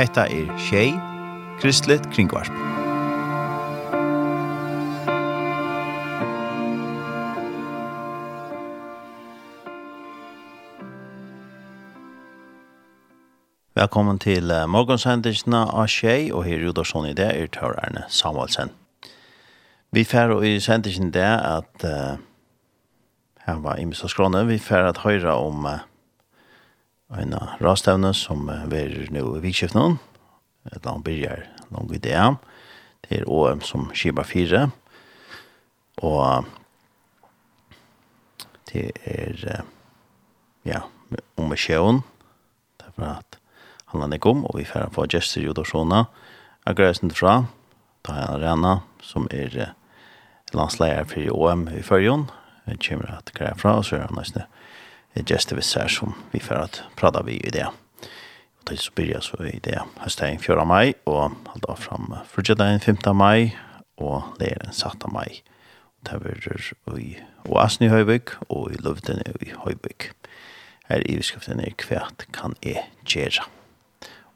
Hetta er Shay Kristlet Kringvarp. Velkommen til morgensendelsene av Shay og her i Rudarsson i det er Tør Erne Samuelsen. Vi fer i sendelsen det at uh, her var Imsa Skråne, vi fer at høyre om uh, en rastevne som er nå i vikskiftene. Et land byrjar langt i det. Det er OM som skibar fire. Og det er ja, om sjøen. Derfor at han er kom, og vi får få gester i Udorsona. Jeg greier sin fra, da er han Rena, som er landsleier for OM i førjon. Jeg kommer at greier fra, og så er han nesten gäster vi ser som vi får at prata vi i det. Og till så börjar så i det höstdagen 4 mai, og och halda fram frugdagen 5 mai, og leden 7. mai. Och det blir i Oasen i Høyvik og i Luften i Høyvik. Her i beskriften er kvært kan jeg gjøre.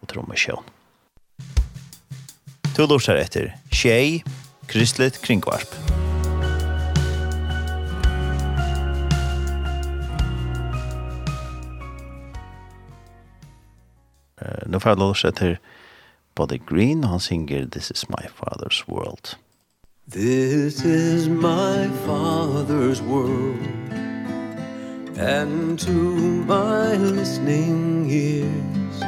Og tro meg sjøen. To lortar etter Tjej, Kristlet Kringvarp. Kristlet Kringvarp. Uh, nå får jeg låta sig Buddy Green, han synger This is my father's world. This is my father's world And to my listening ears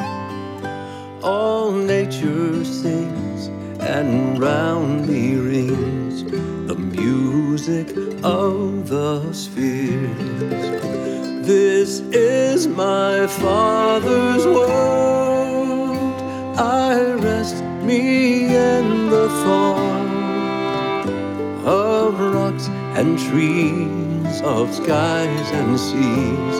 All nature sings And round me rings The music of the spheres This is my Father's world. I rest me in the thought Of rocks and trees Of skies and seas.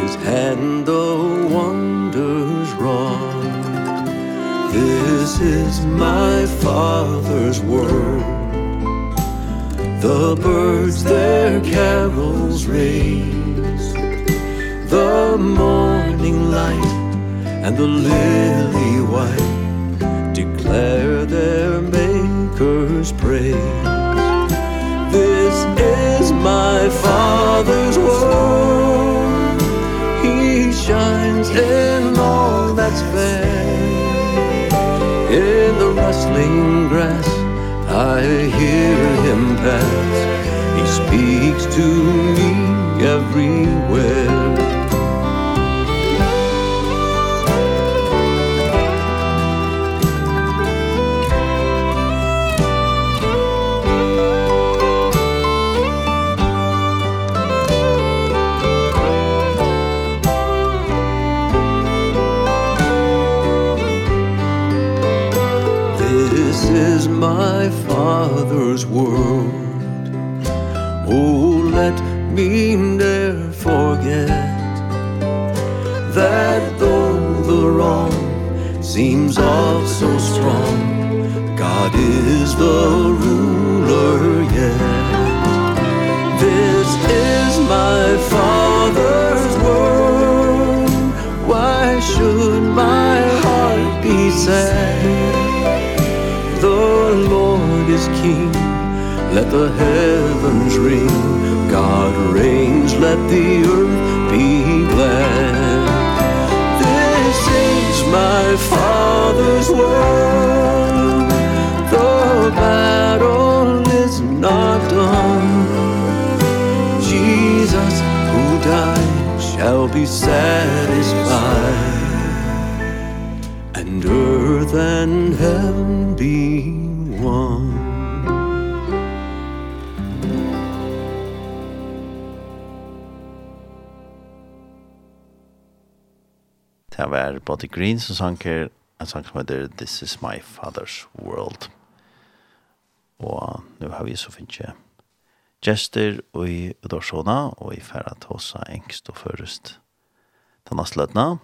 His hand the wonders wrought. This is my Father's world. The birds their carols raise the morning light and the lily white declare their maker's praise. This is my father's world. He shines in all that's fair. In the rustling grass I hear him pass. He speaks to me everywhere. Father's world. Oh, let me ne'er forget That though the wrong seems all so strong God is the root. Let the heavens ring. God reigns Let the earth be glad. This is my Father's world. The battle is not done. Jesus who died Shall be satisfied. the Green som sang her en sang som heter This is my father's world. Og nu har vi så finnes jeg gester og i Udorsona og i færa tåsa engst og først. Den neste løtna.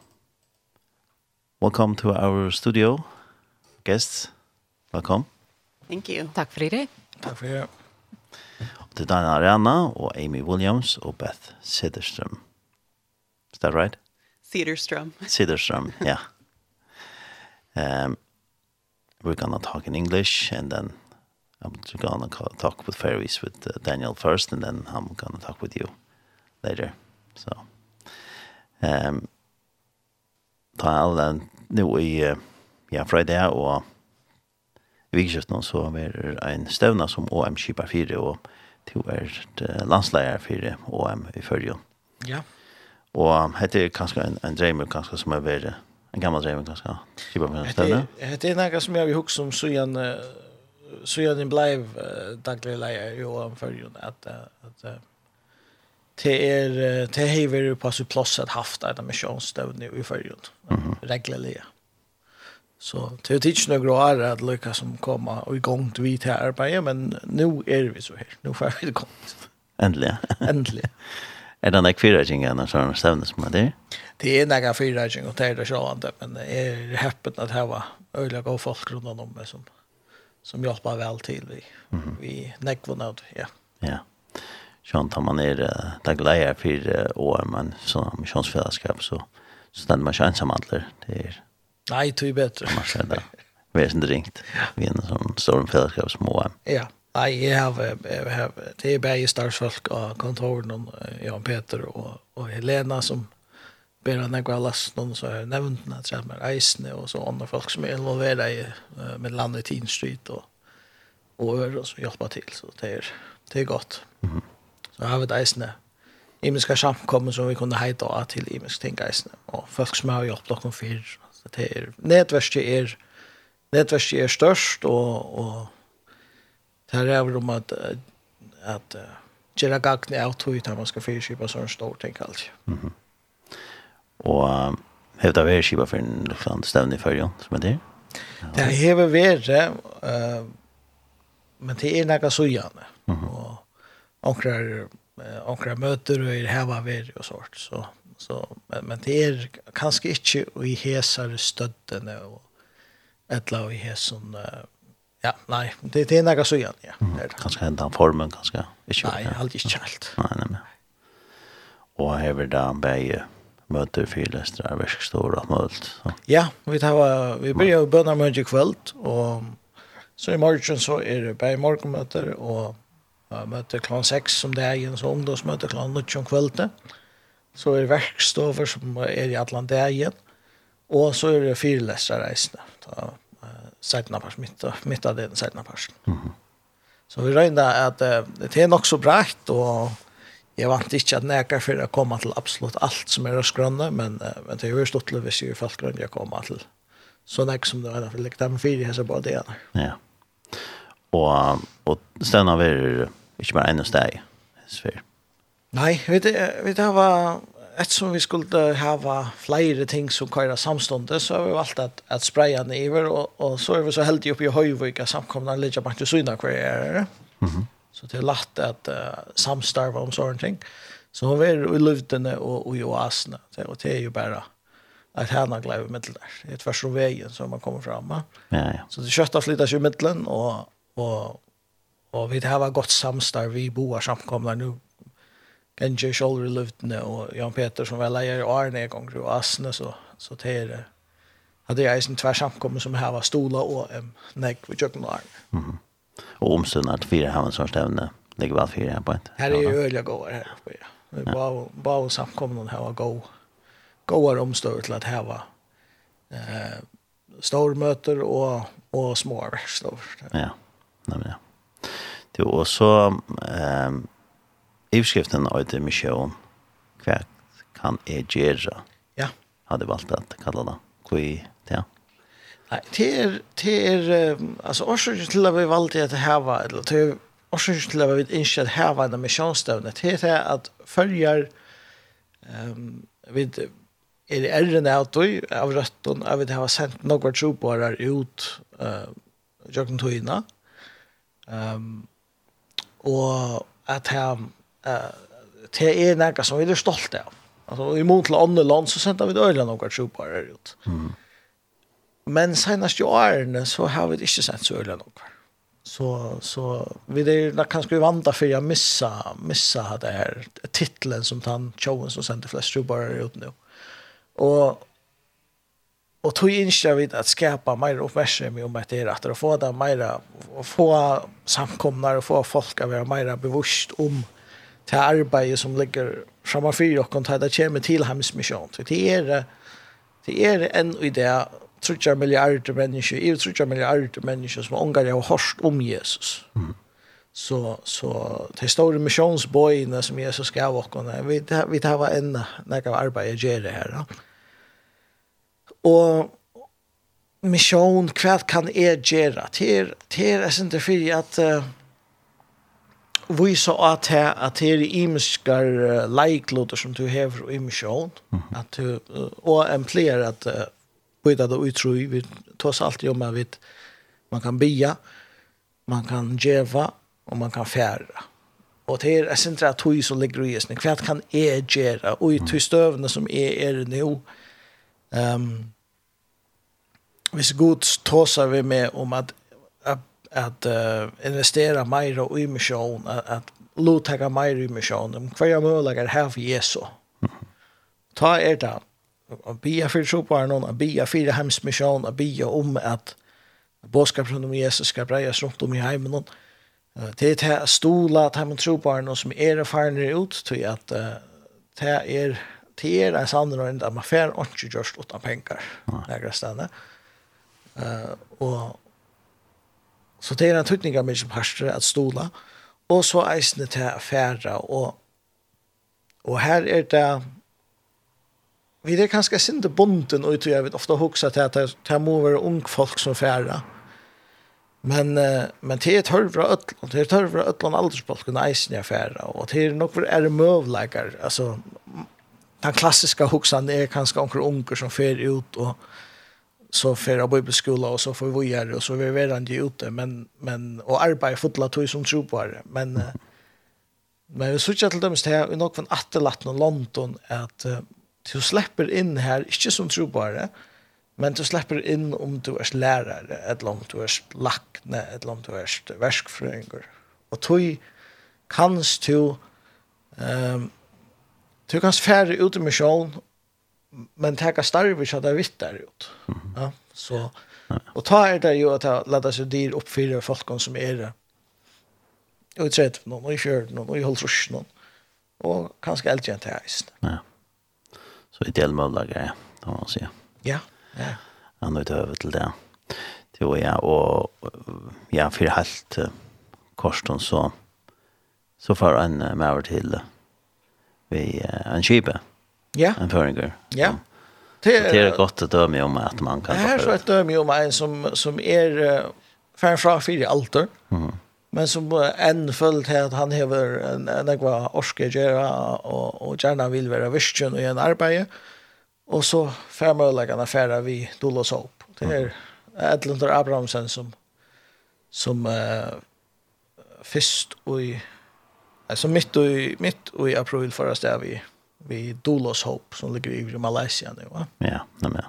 Welcome to our studio, guests. Welcome. Thank you. Takk for det. Takk for det. Og til Dana Arena og Amy Williams og Beth Sederstrøm. Is that right? Cedarstrom. Siderström, yeah. Um, we're gonna talk in English and then I'm gonna talk with Ferries with uh, Daniel first and then I'm gonna talk with you later. So um tal and nu i uh, ja Friday og vikskiften så er en stevna som OM skipar 4 og to er landsleier 4 OM i Førjon. Ja. Yeah. Og hette er kanskje en, en dreimer kanskje som er verre. En gammel dreimer kanskje. Kipa på en stedet. Hette er noe som jeg har hukt om søyan søyan din bleiv uh, daglig leier i åren fyrjun at, at uh, det er det hever på sin plass at haft en misjonsstøvn i fyrjun. Mm -hmm. Så det er ikke noe gråere at lykke som kommer og i gang til vi til arbeidet, men nå er vi så her. Nå får vi det kommet Endelig. Endelig. Er det nek fyrreising enn sånn stevne som er det? Det er nek fyrreising og det er det sjående, men jeg er heppet at det var øyelig og folk rundt om meg som, som hjelper vel til vi, mm -hmm. vi nekvunne av det, ja. Ja. sånn tar man er, det er gleier fire år, men sånn misjonsfellesskap, så, så stender man ikke ensamhandler. Det er... Nei, det er bedre. Man ser det. Vi er ikke ringt. Vi er en sånn stor fellesskap som år. Ja. Nei, jeg har, jeg har, det er bare starvsfolk av kontoren, og Jan Peter og, og Helena som ber han ikke av lasten, og så har jeg nevnt den, at jeg med reisende, og så andre folk som er involveret i, uh, med landet i Tien Street, og, og øre, og så hjelper til, så det er, det er godt. Så har vi et eisende, imenska samkommer som vi kunne heita av til imenska ting eisende, og folk som har hjulpet dere fyr, så det er, nettverket er, nettverket er størst, og, og Det här är väl om att, att, att göra gagne av tog när man ska fyrkipa sån stor ting allt. Mm -hmm. Och hävda vi kipa for en liksom, stevne i färjan som er det? Det här häver vi uh, men det er nekka sujane. Mm -hmm. Och onkrar, onkrar möter och är häva vi och sånt. Så, så, men, men det er kanskje inte i hesare støttene og etla og i häsare Ja, nej, det, det är några så igen. Ja, mm. Kanske han formen, kanske. Ikke, nei, ja. aldrig inte helt. nei, nej, nej. Och här är det møter fyrlestere, möter fyrlästrar, verkstor och mölt. Ja, vi, tar, vi börjar böna med i kväll och så i morgon så är det bäge morgonmöter och uh, möter klan 6 som det är igen så ungdomsmöter klan 9 om kvällte. Så är det verkstover som är i alla dagen och så är det fyrlästrar Ta sidan pars, mitt, mitt av den sætna pars. Mm. Så vi räknar att uh, det är nog så brakt, och jeg vant ikke at näka for å komme til absolutt alt som er røstgrønne, men, men det er jo stått til hvis jeg falt grønne jeg kommer til så nækker som det er, for det er med fire hese på det. Ja. Og, og stedet er ikke bare ene steg, hese fire. Nei, vi, vi tar var Eftersom vi skulle hava flere ting som køyra samståndet, så har vi valgt at, at spreja niver, og, og så er vi så heldige oppe i Høyvika samkomna ligger av Martin kvar hver er. Mm -hmm. Så det er lagt at uh, samstarva om sånne ting. Så hun er i luftene og, og i oasene, og det er jo bare att härna glädje med det där. Det är tvärs om vägen som man kommer fram. Ja, ja. Så det köttar flyttas ju mittlen och och och vi det här gott samstar vi boar samkomna nu kanskje Kjolver i luftene, og Jan Peter som var leier i Arne en gang, og Asne, så, så det er det. Hadde jeg en tvær samkommet som her var Stola og en Negg ved Jøkken og Arne. Mm -hmm. Og omstund at fire her var en sånn stevne, det vel fire her på et. Her er jo øyelig gåver her. Ja. Vi ja. bare samkommet her var gå, gåver omstøver til at her var eh, store møter og, og små verkstøver. Ja, nemlig ja. Jo, og så... Um, Ivskriften av det misjon, hva kan jeg gjøre? Ja. Hadde valgt at kalla det. Hva det? Nei, det er, det er, um, altså, årsaken til at vi valgte at heva, eller det er årsaken til at vi ikke at heva en misjonsstøvne, det er det at følger, um, vid, er i æren av tog, av røtten, at vi har sendt noen trobarer ut, uh, jøkken togene, um, og at jeg, eh det er noe som vi er stolte av. Altså, i mot til andre land så sendte vi øyne noen trupar her ut. Mm. Men senast i årene så har vi ikke sendt så øyne noen. Så, så vi er nok kanskje vant for å missa, missa det her titlen som han tjoen som sendte flest trupar her ut nå. Og Och tog inskriva vid att skapa mer oppmerksomhet om at det är att få det mer, få samkomnar och få folk å være mer bevisst om til arbeidet som ligger framför for dere, og det kommer til till hemsmission. Det er, det er en idé trutjar milliarder mennesker, EU trutjar milliarder mennesker som ångar jag har hörst om Jesus. Mm. Så så det store missionsbojna som Jesus gav oss vi vi tar var en när jag arbetade jag det här. Og mission hva kan är göra till till är inte för att visa at her at her imiskar uh, leiklotar som du hever og imisjon at du uh, og en empleer at uh, byta det utro vi tas alltid om at vi man kan bia man kan djeva, og man kan færa. Og det er sin tre tog som ligger i isen hva kan jeg gjøre og i tog støvende som er er nå um, hvis god tåser vi med om at at uh, investera mer i mission at, at låta mer i mission om kvar jeg möjligar her for Jesu. Ta er det og bia för så og bia be hems mission og bia om at boskapen om Jesus skal breias rundt om i heimen och det er är stola att hemmen tror på någon som er erfarne ut til at uh, det er det er en sann sannolik att man får ikke gjørst utan penger nærmere stedet. Uh, og Så det er en tøytning av mye parster at stola, og så eisende til affæra, og, og her er det, vi er kanskje sinde bonden ut, og jeg vet ofte hoksa til at det må være ung folk som færa, men, men det er tørv fra ødlån, det er tørv fra ødlån aldersfolken eisene i affæra, og det er nok for er møvleikar, altså, den klassiska hoksan er kanskje onkel unger som fer ut, og, så för jag bor skola och så får vi göra och så vi är redan ute men men och arbeta fotla tog som tro på det. Men men vi söker till dem här i något att attelat någon London att uh, du släpper in här inte som tro på det men du släpper in om du är lärare eller om du är lackne eller om du är verkfröingar och tog kanst du ehm um, Du kan fære ut i misjon men tacka starvis så där vitt där ut. Ja, så och ta er det ju att ladda sig dyr upp för folk som är det. Och det sätt någon och kör någon och håll rush någon. Och kanske helt gent här ist. Ja. Så ideell möjliga grej, då man säga. Ja. Ja. Han har över till det. Det var jag och ja för helt korsten så så för en med över till vi en skipa. Mm Ja. En føringer. Ja. Det er, det er godt å døme om at man kan... Det er så et døme om en som, som er færre fra fire alter, mm. men som enn følt til at han hever en, en ekva orske gjøre og, og gjerne vil være virkjen i en arbeid, og så fem møllegene færre vi dolos opp. Det er mm. Edlunder Abrahamsen som, som uh, først og i, altså mitt og i, midt og i april forrest er vi vi Dolos Hope som ligger i Malaysia nu va. Ja, nej men.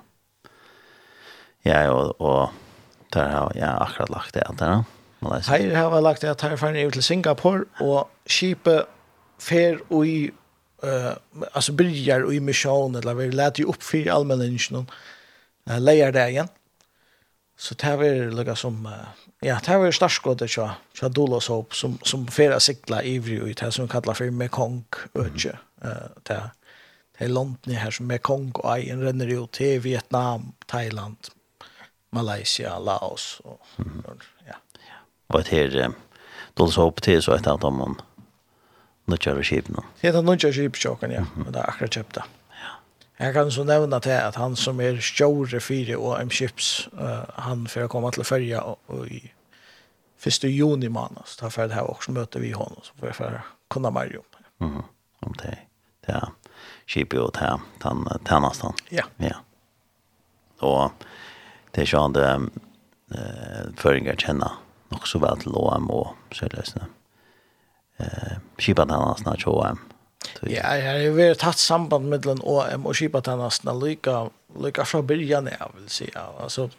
Ja, och och där har jag akkurat lagt det där. Malaysia. Här har jag lagt det här för ut till Singapore och skipe fer och i eh alltså börjar i mission eller vi lät ju upp för allmänheten. Eh lejer det igen. Så det här lukka lika som ja, det här är starskottet så så Dolos Hope som som fera sikla i i det som kallar för Mekong Ötje. Mm. Uh, det er landene her som er Kongo, en renner jo til Vietnam, Thailand, Malaysia, Laos. Og, mm. og, ja. og det her, då så upp till så att att man nu kör skip nu. Det är nu kör skip chocken ja, men det är akkurat köpt det. Ja. Jag kan så nämna till att han som är stjorde fyra och en chips uh, han får att komma till följa och i första juni månad så tar för det här också möter vi honom så får jag för kunna Mm -hmm. Om det det er skipet og det den tjenesten. Ja. Ja. Og det er sånn det eh, føringer kjenner nok så vel til OM og så det sånn Eh, skipet tjenesten er ikke OM. Ja, jeg har jo vært tatt samband mellom OM og skipet tjenesten lykka, lykka fra byrjan, jeg vil si. Altså,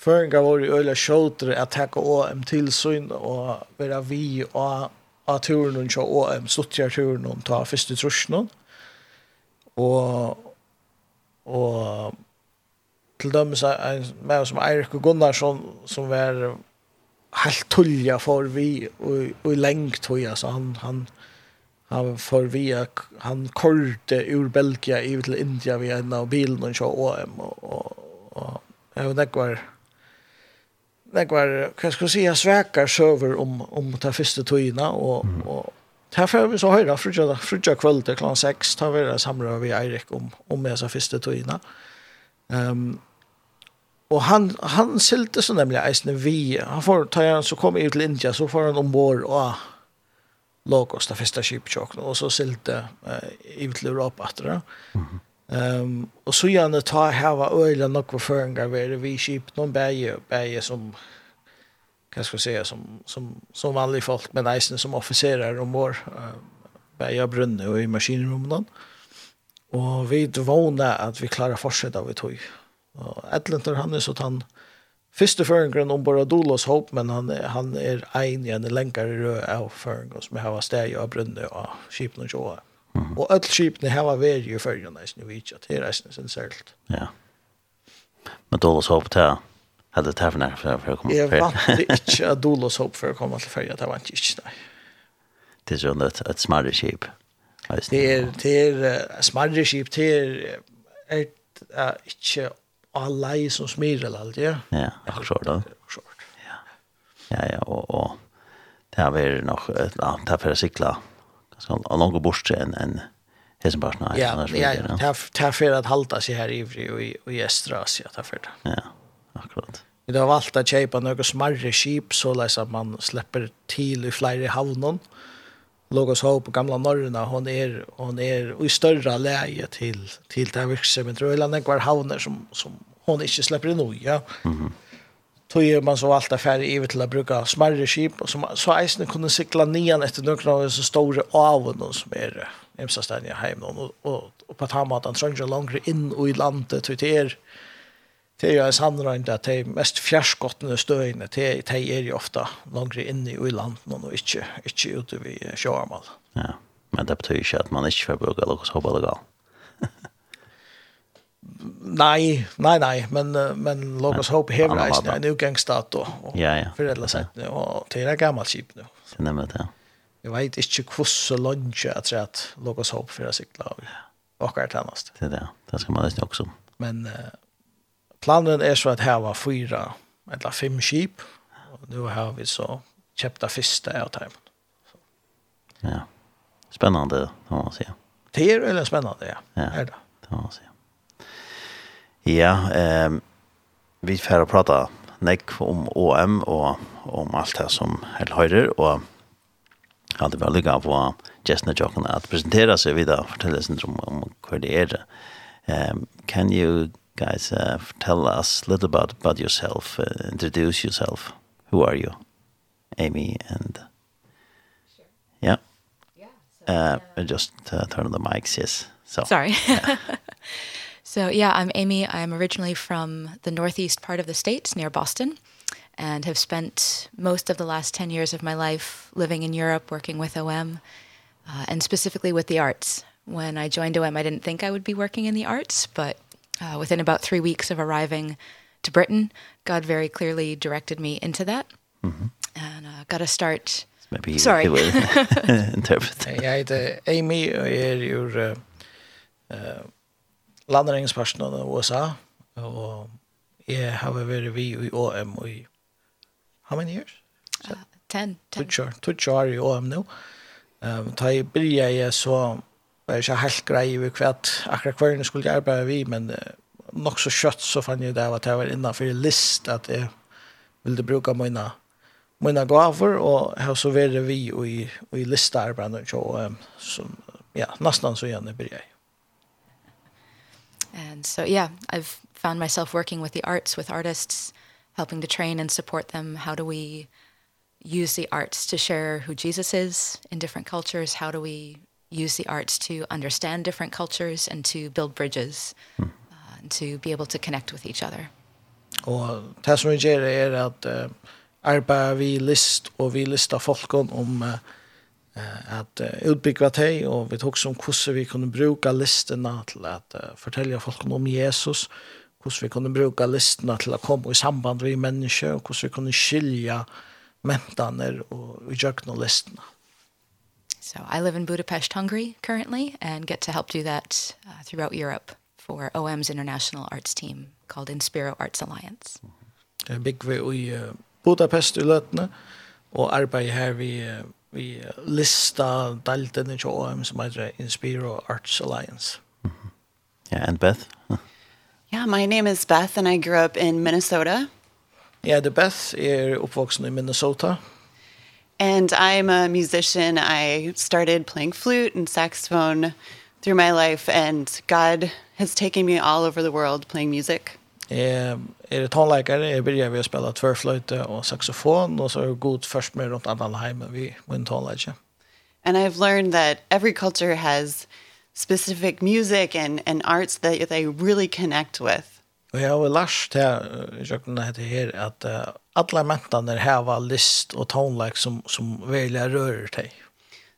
føringer var jo øyla skjøtere at takk OM til syn og være vi og av turen og kjå OM, stuttjar turen og ta første trusjen. Og, og til dem en med som Eirik og Gunnarsson som var helt tullja for vi og, og lengt tog, så han, han, han for vi han korte ur Belgia i til India via en av bilen og kjå OM og, og, og, og jeg vet ikke det var, hva skal jeg si, jeg sveker søver om, om ta første tøyene, og, mm. og Her får vi så høyre, frutja, frutja kvöld til klant 6, tar vi det samlet vi Eirik om, om jeg så første tøyene. Um, og han, han silte så nemlig eisne vi, han får, ta han, så kom jeg ut til India, så får han ombord og Lagos, det første kjiptjåkene, og så silte uh, ut til Europa etter det. Mm -hmm. Um, og så gjerne ta hava øyla nokva føringar vere vi kjip noen bæge, bæge som hva skal jeg si, som, som, som vanlige folk, men eisen som offiserer om vår uh, bæge av brunne og i maskinrummen. Og vi vågna at vi klarer fortsätta vi tog. Og Edlinter han er så han første føringren om bare Dolos håp, men han, han er en igjen i rød av føringen som har steg av brunne og kjip noen sjåa. -hmm. Og alle skipene har vært i følgen eisen i Vitja, til er eisen sin særligt. Ja. Men Dolos håp til hadde det her for nær for å komme til følgen? Jeg vant ikke at Dolos håp for å komme til følgen, det vant ikke, nei. Det er sånn et, et smarre skip. Det er, det er uh, smarre skip, det er, er uh, ikke alle som smirer eller alt, ja. Ja, akkurat da. Akkurat. Ja, ja, og, og det har vært nok, ja, det har vært siklet så han långa bort en en hesen bara nej. Ja, ja, ja. Ta för att halta sig här i i i Estrasia Asien ta för det. Ja. Akkurat. Vi har valgt å kjøpe noen smarre skip, så løs at man slipper til i flere havnen. Logos Hope på gamla norrna, hon er, hon er i større leie til, til det virksomheten. Det er en kvar havner som, som hon ikke slipper inn i. Ja. Mm -hmm tog er man så alltid affär i till att bruka smärre skip och som så eisen kunde cykla nian efter några av så stora avon som är hemsa ställen jag hem och, och, och på han trönger längre in och i landet till er Det är ju inte att det mest fjärskottende støyene, det, det er jo ofta langere inne i landet og ikke, ikke ute ved sjøarmal. Ja, men det betyr ikke at man ikke får bruke lokalt håp eller. nei, nei, nei, men, men låt oss Hope hem reisen. Jag är nu gangstat og Och ja, ja. Föräldrar sig nu. Och det är gammalt kip nu. Så nämligen det, Jeg vet ikke hvordan så jeg tror at låt Hope for å att av. akkurat är. Det er det. Det skal man lyssna også. Men uh, planen er så at her var fyra eller fem skip, og nu har vi så kjøpt det første av tajmen. Ja. spennende, det må man si. Det er veldig spennende, ja. Ja, det må man säga. Ja, eh, vi får prata nek om OM og om alt det som helt høyrer, og jeg hadde vel lykke på Jessna Jokken at presentera seg videre og fortelle sin om, om hva det er. Um, can you guys uh, tell us a little about, about yourself, uh, introduce yourself? Who are you, Amy? And sure. Yeah. Yeah. So, uh, uh, just uh, turn on the mics, yes. So, Sorry. yeah. So yeah, I'm Amy. I'm originally from the northeast part of the States near Boston and have spent most of the last 10 years of my life living in Europe working with OM uh, and specifically with the arts. When I joined OM, I didn't think I would be working in the arts, but uh, within about three weeks of arriving to Britain, God very clearly directed me into that mm -hmm. and uh, got to start... Maybe Sorry. he will interpret. Jeg heter Amy og jeg er jo... Uh, uh, landeringsparten av USA, og jeg har vært vi i OM i, how many years? Uh, ten. Tutsi år i OM nå. Um, da jeg begynte jeg så, var jeg ikke helt grei ved hva akkurat hver jeg skulle arbeide vi, men uh, nok så kjøtt så fann jeg det at jeg var innenfor list at jeg ville bruke mine mina gaver och har så vært vi i i listearbeidet, bland annat så ja nesten så gärna jeg. And so, yeah, I've found myself working with the arts, with artists, helping to train and support them. How do we use the arts to share who Jesus is in different cultures? How do we use the arts to understand different cultures and to build bridges uh, and to be able to connect with each other? Og det som vi gjør er at uh, arbeider vi list og vi lista folken om uh, att utbygga dig och vi tog som hur vi kunde bruka til till att fortälja folk om Jesus hur vi kunne bruka listene till att komma i samband med mennesker, och hur vi kunde skilja mentaner och i jökna listene. So I live in Budapest, Hungary currently and get to help do that uh, throughout Europe for OM's international arts team called Inspiro Arts Alliance. Jag bygger vi i Budapest i Lötne och arbetar här uh, vi lista dalten i KOM som heter Inspiro Arts Alliance. Mm -hmm. Yeah, and Beth? yeah, my name is Beth and I grew up in Minnesota. Yeah, the Beth er uppvoksen i Minnesota. And I'm a musician. I started playing flute and saxophone through my life and God has taken me all over the world playing music. Eh, är det tonläkare, jag börjar vi spela tvärflöjte och saxofon och så är det god först med runt alla hemma vi min tonläkare. And I've learned that every culture has specific music and and arts that they really connect with. Och jag har lärt här, jag kunde heter här, att uh, alla mäntaner har list och tonläk som, som välja rör dig.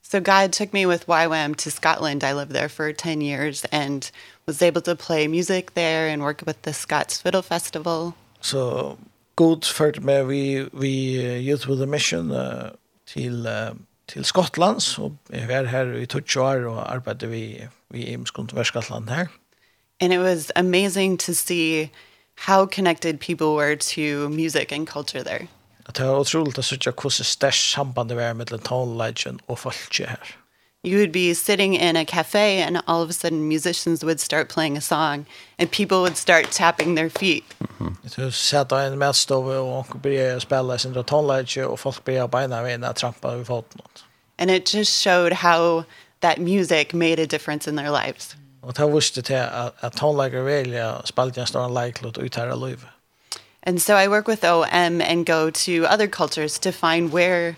So God took me with YWAM to Scotland. I lived there for 10 years and was able to play music there and work with the Scots Fiddle Festival. So god för med vi vi Youth with a Mission uh, till uh, till Skottland så jag var här i 12 år och arbetade vi vi i Skottland her. And it was amazing to see how connected people were to music and culture there. Det var otroligt att se hur starkt sambandet var mellan tonlegend och folket här you would be sitting in a cafe and all of a sudden musicians would start playing a song and people would start tapping their feet. Du satt i en mätstove och onkel började spela sin rotonledge och folk började beina vid när trampa vid foten. And it just showed how that music made a difference in their lives. Och det visste till att tonläggare välja spelade en stor lajklot ut här i livet. And so I work with OM and go to other cultures to find where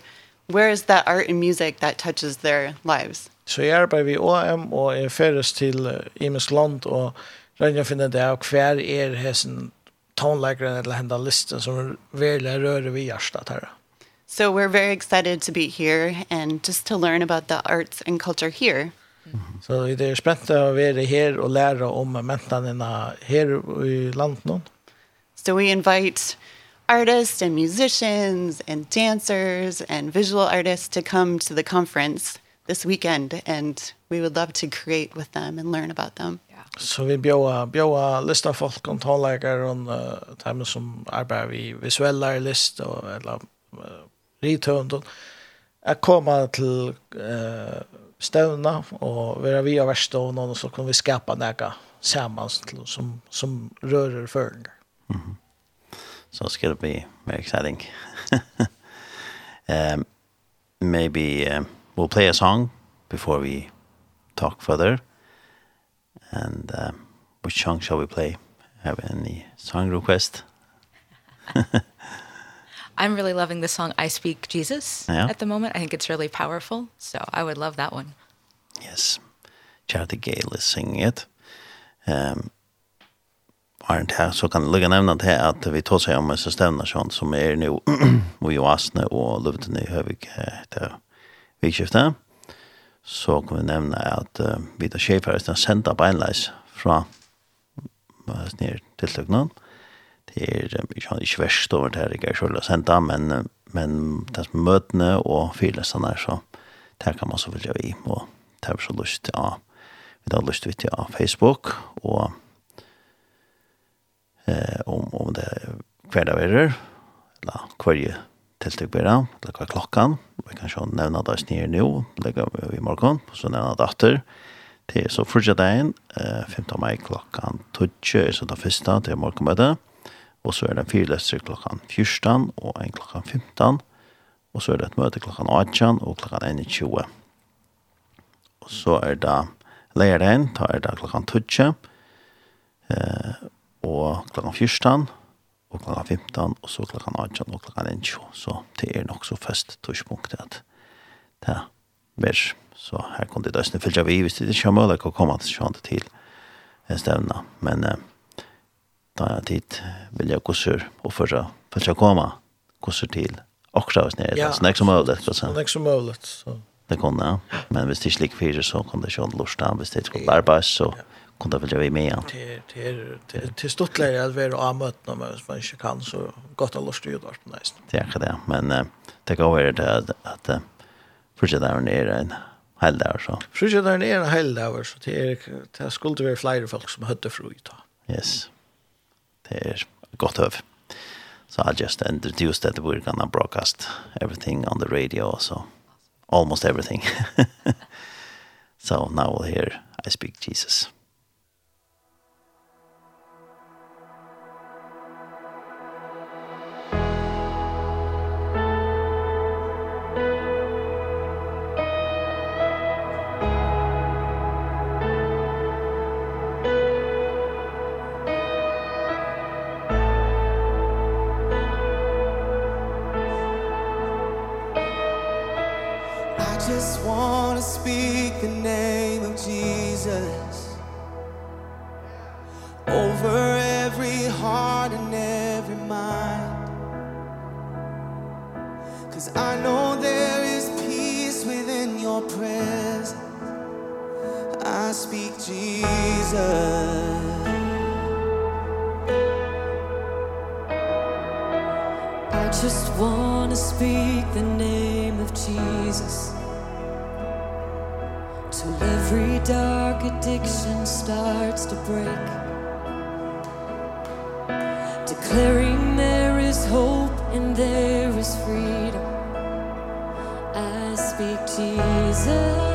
where is that art and music that touches their lives? Så jeg arbeider ved OM og er ferdes til Imes land og Rønja finner det av hver er hessen tonelagrene eller henda listen som virkelig rører vi hjertet her. So we're very excited to be here and just to learn about the arts and culture here. Så vi er spent å være her og lære om mentene her i landet nå. So we invite artists and musicians and dancers and visual artists to come to the conference this weekend and we would love to create with them and learn about them. Så vi bjóa, bjóa lista folk om tónleikar og uh, dem som arbeider vi visuella list og eller uh, rithund og at koma til uh, stævna og vera vi av verstånd og så kan vi skapa nekka saman som, som rører føringar. Mm so it's going to be very exciting. um, maybe um, we'll play a song before we talk further. And um, which song shall we play? Have any song request? I'm really loving the song I Speak Jesus yeah. at the moment. I think it's really powerful. So I would love that one. Yes. Charity Gale is singing it. Um, Arnt her, så kan jeg lykke nevne til at vi tar seg om en stevne sånn, som er nu og jo Asne og Løvdene i Høvig etter vikskiftet. Så kan vi nevne at uh, vi tar skjefer er sendt av beinleis fra uh, ned til tøkene. Det er um, ikke verst over det her, ikke er selv å sende, men, men det som møtene og fyrlesene er så, der kan man så vilja vi, og det er så lyst til å, vi har lyst til å Facebook, og eh, om, om det hver dag er, eller hver tiltak bera, eller hver klokkan. Vi kan sjå nevna det snir nu, legger vi i morgen, så nevna det atter. Det så fortsatt dagen, eh, 15. mai klokkan 12, så det første til morgenmøte. Og så er det fire løster klokkan 14 og en klokkan 15. Og så er det et møte klokkan 18 og klokkan 21. Og så er det leiren, da er det klokkan 12. Eh, og klokka 14, og klokka 15, og så klokka 18, og klokka 19. Så det er nok så fast tørspunktet at det er mer. Så her kunne det døsne fylja vi, hvis det ikke er mulig å komme til sjående til en stevne. Men eh, da er tid vil jeg gosser og først fylja komme gosser til akkurat hvis nere. Ja, så nek som mulig. Så nek som mulig, så. Det kunne, ja. Men hvis det ikke ligger fire, så kan det sjående lortet. Hvis det ikke skulle arbeid, så... Ja kunde väl vi med. Det det det stort läge att vara avmött när man man inte kan så gott att lust ju där nästan. Det är det, men det går väl det att att fortsätta där nere en hel dag så. Fortsätta där nere en hel dag så det är det skulle vara fler folk som hade fruit. Yes. Det är gott över. So I just introduced that we're gonna broadcast everything on the radio so almost everything. so now we'll hear I speak Jesus. I just want to speak the name of Jesus. Till every dark addiction starts to break. Declaring there is hope and there is freedom. I speak Jesus.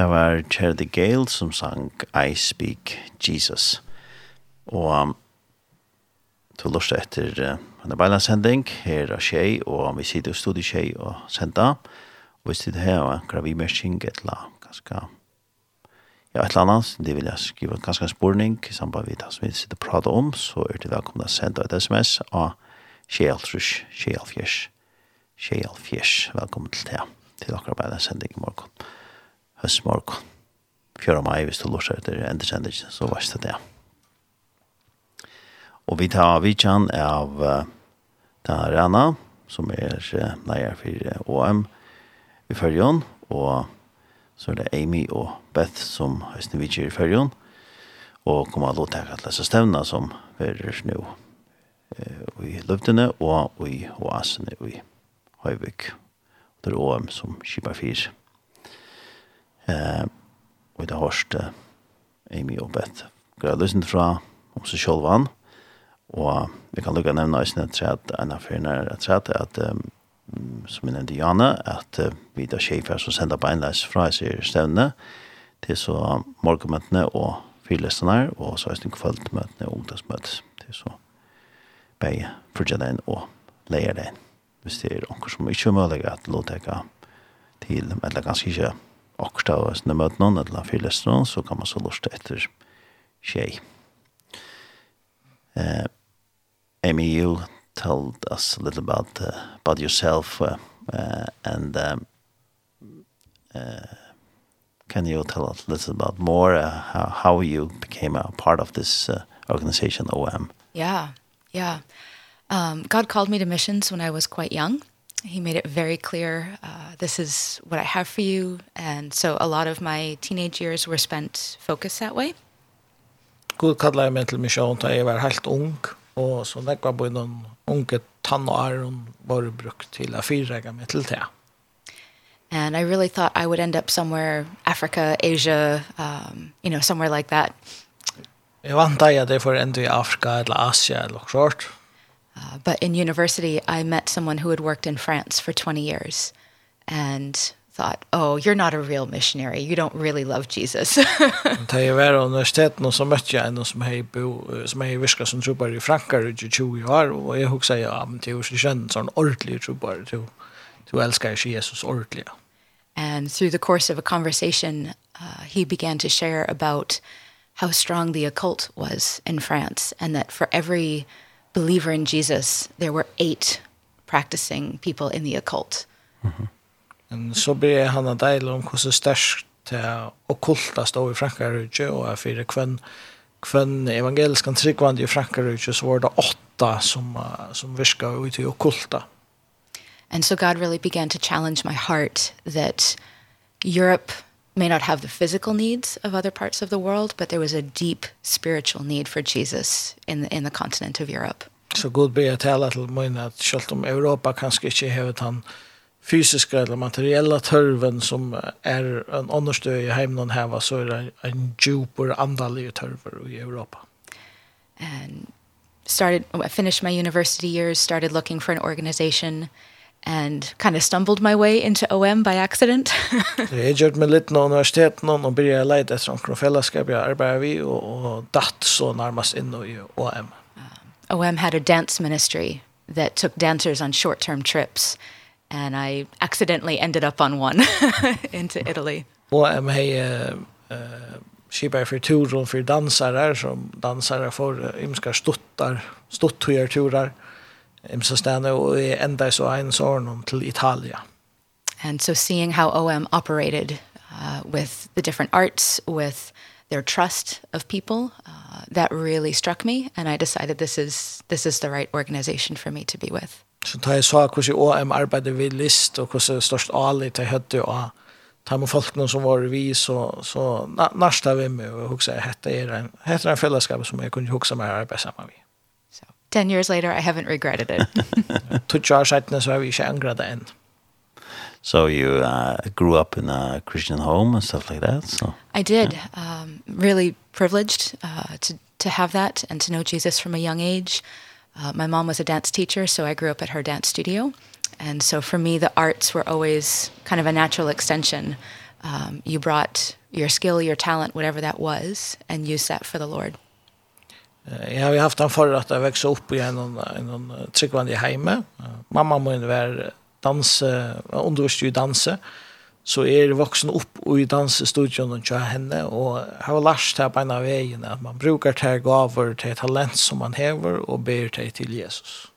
Det var Charity Gale som sang I Speak Jesus. Og um, to lust etter uh, en beilandssending her av tjej, og vi sitter i studiet tjej og senda. Og hvis det her var gravimersing et la ganske Ja, et eller annet, det vil jeg skrive ganske en spurning i samband med det som vi sitter og prater om, så er det velkomne å sende et sms av Kjeltrus, Kjelfjers, Kjelfjers. Velkommen til det, til akkurat bare i morgen høstmorgon. Fjøra mai, hvis du lortar etter endersendelsen, så var det det. Og vi tar vidtjan av uh, den Rana, som er uh, neier for OM i Førjon, og så er det Amy og Beth som høstene vidtjer i Førjon, og kommer å ta til disse stevna som verer nå uh, i løvdene og i oasene i Høyvik. Det er OM som kjipar fyrt. Eh, og det hørste Amy og Beth Grødlusen fra om seg selv han. Og vi kan lukke nevne oss en træt, en av fyrene er træt, at som jeg nevnte Janne, at vi da sjefer som sender beinleis fra seg stevne til så morgenmøtene og fyrlestene og så er det kvøldmøtene og ungdomsmøtene til så beie den og leier den. Hvis det er noen som ikke er mulig at lovteka til, eller ganske ikke akkurat av är møtene, eller fyllestron så kan man så lort etter tjej. Uh, Amy, you told us a little about uh, about yourself uh, uh, and um, uh, can you tell us a little about more uh, how, how you became a part of this uh, organization OM? Yeah, yeah. Um, God called me to missions when I was quite young he made it very clear uh this is what I have for you and so a lot of my teenage years were spent focused that way. god kallar jeg meg til misjon da jeg var helt ung, og så det var bare noen unge tann og æren brukt til å fyrrega meg til det. And I really thought I would end up somewhere, Africa, Asia, um, you know, somewhere like that. Jeg vant deg at jeg får enda i Afrika eller Asia eller noe sånt. Uh, but in university, I met someone who had worked in France for 20 years and thought, oh, you're not a real missionary. You don't really love Jesus. Da jeg var på universiteten, så møtte jeg en som jeg, bo, som jeg virka som trubbar i Frankar i 20 år, og jeg huksa, ja, men det er jo ikke kjent sånn ordentlig trubbar, du elsker ikke Jesus ordentlig. And through the course of a conversation, uh, he began to share about how strong the occult was in France, and that for every believer in Jesus, there were eight practicing people in the occult. Men så ber han en del om hur størst det okkulta står i Frankrike og jeg för kvann kvann evangelisk tryggvand i Frankrike så var det åtta som som virka ut i okkulta. And so God really began to challenge my heart that Europe may not have the physical needs of other parts of the world, but there was a deep spiritual need for Jesus in the, in the continent of Europe. Så god be att tala till mig att självt om Europa kanske inte har han fysiska eller materiella törven som är en understöd i hemmen här så är det en djupare andalig törver i Europa. And started I finished my university years, started looking for an organization and kind of stumbled my way into OM by accident. Jeg gjorde meg litt någon universitet og och jeg leta etter noen fellesskap jeg arbeider vi, og, og datt så nærmest inn i OM. OM had a dance ministry that took dancers on short-term trips and I accidentally ended up on one into Italy. OM har uh, uh, skipet for turen for dansare som dansare uh, ymska stuttar, stutturar turar så stannade och enda så en sån om till Italia. And so seeing how OM operated uh, with the different arts, with their trust of people, uh, that really struck me and I decided this is this is the right organization for me to be with. Så tar jeg så hur OM arbetade vid list och hvordan störst allt jag hade och ta med folken som var vi så så nästa vem och hur så hette är en heter en fällskap som jag kunde huxa mig arbeta sammen vi. 10 years later, I haven't regretted it. Two years later, so I wish I angred then. So you uh, grew up in a Christian home and stuff like that. So I did. Yeah. Um, really privileged uh, to to have that and to know Jesus from a young age. Uh, my mom was a dance teacher, so I grew up at her dance studio. And so for me, the arts were always kind of a natural extension. Um, you brought your skill, your talent, whatever that was, and used that for the Lord. Jeg har ju haft en for at jeg vekste opp i en, en, en heime. hemme. Mamma min var dans, undervist i danse. Så är er vuxen upp i dansestudion og kjører henne. Och har lært här på ena vägen att man brukar til gaver til talent som man hever og ber til til Jesus.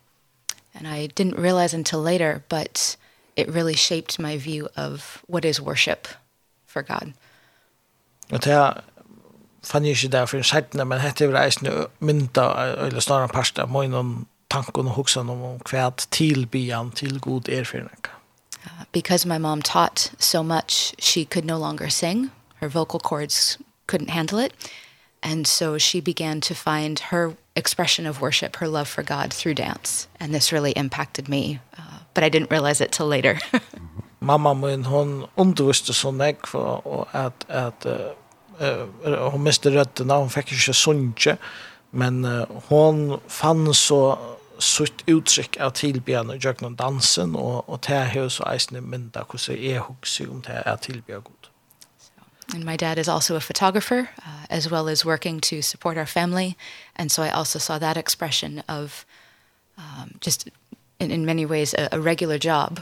And I didn't realize until later, but it really shaped my view of what is worship for God. Og det fann jeg ikke det for en sættene, men hette var eisende mynda, eller snarere parst av møgnen tanken og hoksen om hva tilbyan til god erfaring. Uh, because my mom taught so much, she could no longer sing. Her vocal cords couldn't handle it. And so she began to find her expression of worship, her love for God through dance. And this really impacted me, uh, but I didn't realize it till later. Mamma min, hon underviste så for og at, at uh, uh, hon miste rötterna, hon fick inte sunche men uh, hon fann så sutt uttryck av tillbjörn och jag någon dansen och och det här så eisne men där hur så är hur om det är tillbjörn god. And my dad is also a photographer uh, as well as working to support our family and so I also saw that expression of um just in in many ways a, a regular job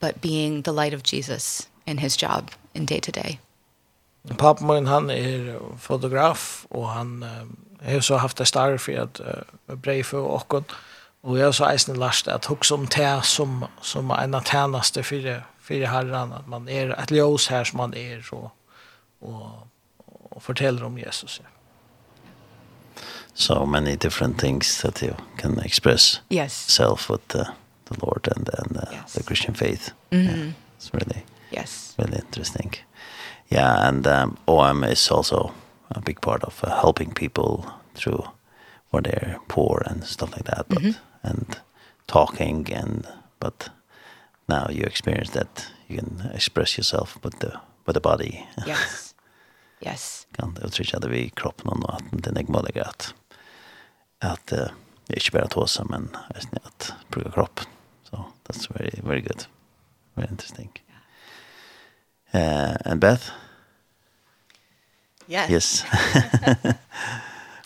but being the light of Jesus in his job in day to day. Pappa min han är fotograf och han har så haft det starkt för att brej för och och jag så isen last att hugsa om det som som en av tjänaste för för herran att man är ett ljus här som man är så och och fortäller om Jesus. Ja. so many different things that you can express yes. self with the, the Lord and, and uh, yes. the Christian faith. Mm -hmm. yeah, it's really, yes. really interesting. Yes yeah, and um, OM is also a big part of uh, helping people through when they're poor and stuff like that. But mm -hmm. and talking and but now you experience that you can express yourself with the with the body. Yes. Yes. Kan det uttrycka det vid kroppen och att det är möjligt att att uh, inte bara tåsa men att bruka kropp So that's very very good. Very interesting. Yeah. Uh, and Beth? Yes. Yes.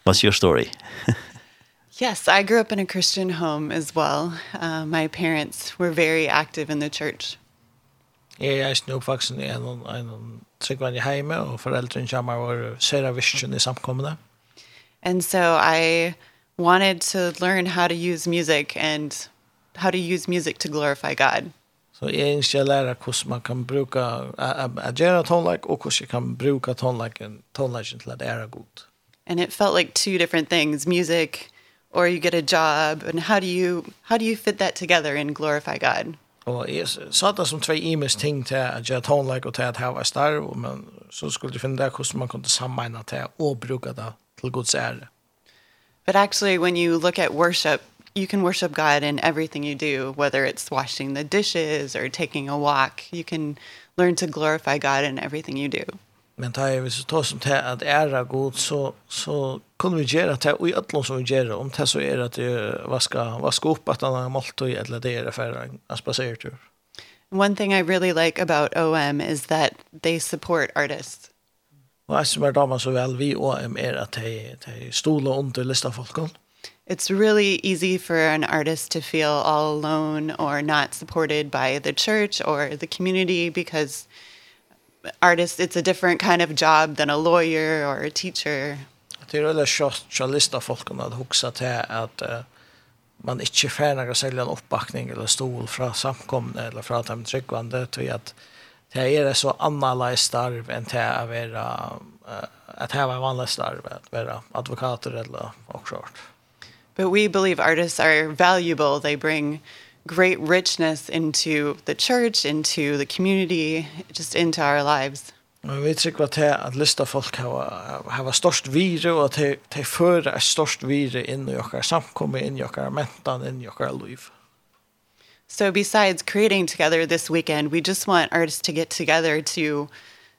What's your story? yes, I grew up in a Christian home as well. Uh, my parents were very active in the church. Jeg er ikke oppvaksen i en, en tryggvannig heime, og foreldrene kommer var særa visjon i samkommende. And so I wanted to learn how to use music and how to use music to glorify God. Så jeg ønsker å lære hvordan man kan bruke, å gjøre tonelike, og hvordan jeg kan bruke tonelagen, tonelagen til at det er god. And it felt like two different things, music or you get a job, and how do you, how do you fit that together and glorify God? Og jeg sa det som tve imes ting til at gjøre tonelike og til at jeg var starv, men så skulle jeg finne det hvordan man kunne sammeina til og bruke det til Guds ære. But actually, when you look at worship, you can worship God in everything you do, whether it's washing the dishes or taking a walk. You can learn to glorify God in everything you do. Men ta vi så tar som til at æra god, så, så kunne vi gjøre det i ætlån som vi gjør, om det så er at vi vasker, vasker opp at han har malt og eller det er for en spasertur. One thing I really like about OM is that they support artists. Og jeg som er damer så vel vi OM er at de, de stoler under listafolkene it's really easy for an artist to feel all alone or not supported by the church or the community because artists it's a different kind of job than a lawyer or a teacher. Det är väl schysst journalister folk att huxa till att man inte får några sälja en uppbackning eller stol från samkomna eller från att de tryckvande till att det är så annorlunda starv än till att vara att ha en vanlig starv att vara advokater eller och sånt. But we believe artists are valuable. They bring great richness into the church, into the community, just into our lives. Men vi tycker att det at lista folk har har störst vire og att de fører et størst vire inn i våra samkommet, inn i våra mentan inn i våra liv. So besides creating together this weekend, we just want artists to get together to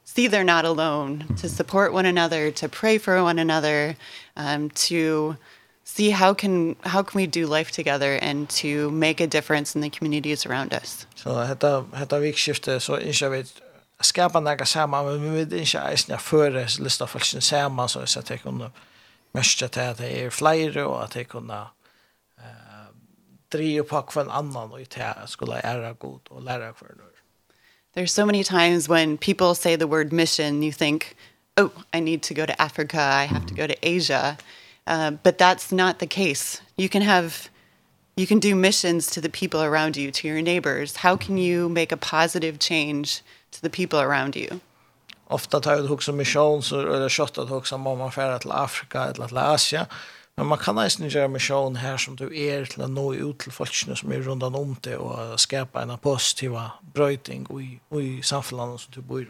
see they're not alone, to support one another, to pray for one another, um to see how can how can we do life together and to make a difference in the communities around us. So hetta hetta vikskifte så inser vi skapa några samman men vi vet inte ens när lista falsen samman så at att det kunde mest att det er fler och at det kunde eh driva på kvar annan och det skulle ära god och lära för nu. There's so many times when people say the word mission you think oh I need to go to Africa I have to go to Asia Uh, but that's not the case. You can have you can do missions to the people around you, to your neighbors. How can you make a positive change to the people around you? Ofta tar jag det också mission så är det kött att också mamma färra till Afrika eller till Asia. Men man kan nästan göra mission här som du är till att nå ut till folkene som är rundan om det och skapa en positiv bröjting i, i samfällan som du bor i.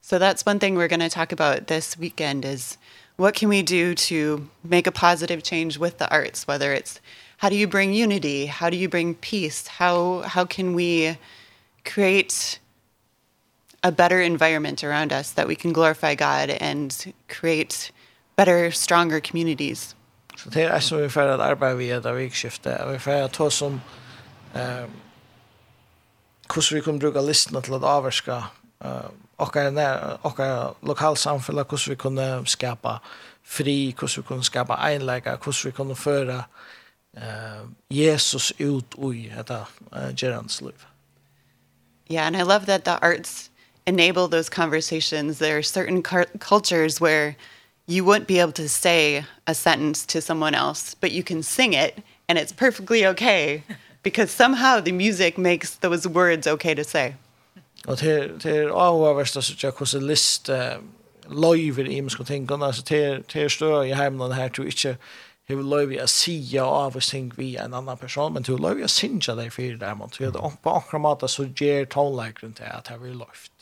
So that's one thing we're going to talk about this weekend is what can we do to make a positive change with the arts? Whether it's how do you bring unity? How do you bring peace? How how can we create a better environment around us that we can glorify God and create better stronger communities? Så det är så vi får att arbeta vi det vi skiftar vi får att ta som ehm hur vi kan bruka listan till att avskaffa okkar okkar lokalsamfella hur vi kunde skapa fri hur vi kunde skapa einleika hur vi kunde föra eh Jesus ut oj detta uh, Gerans liv. Yeah, and I love that the arts enable those conversations. There are certain cultures where you wouldn't be able to say a sentence to someone else, but you can sing it and it's perfectly okay because somehow the music makes those words okay to say. Og til, til avhverst, av värsta så jag kus list i mig ska tänka alltså til, det stör i hemmen her, tror ikke hur lov jag se av och synk vi en annan person men hur lov jag synja dig för det man tror att på akra mata så ger tonläkaren till att det blir löft.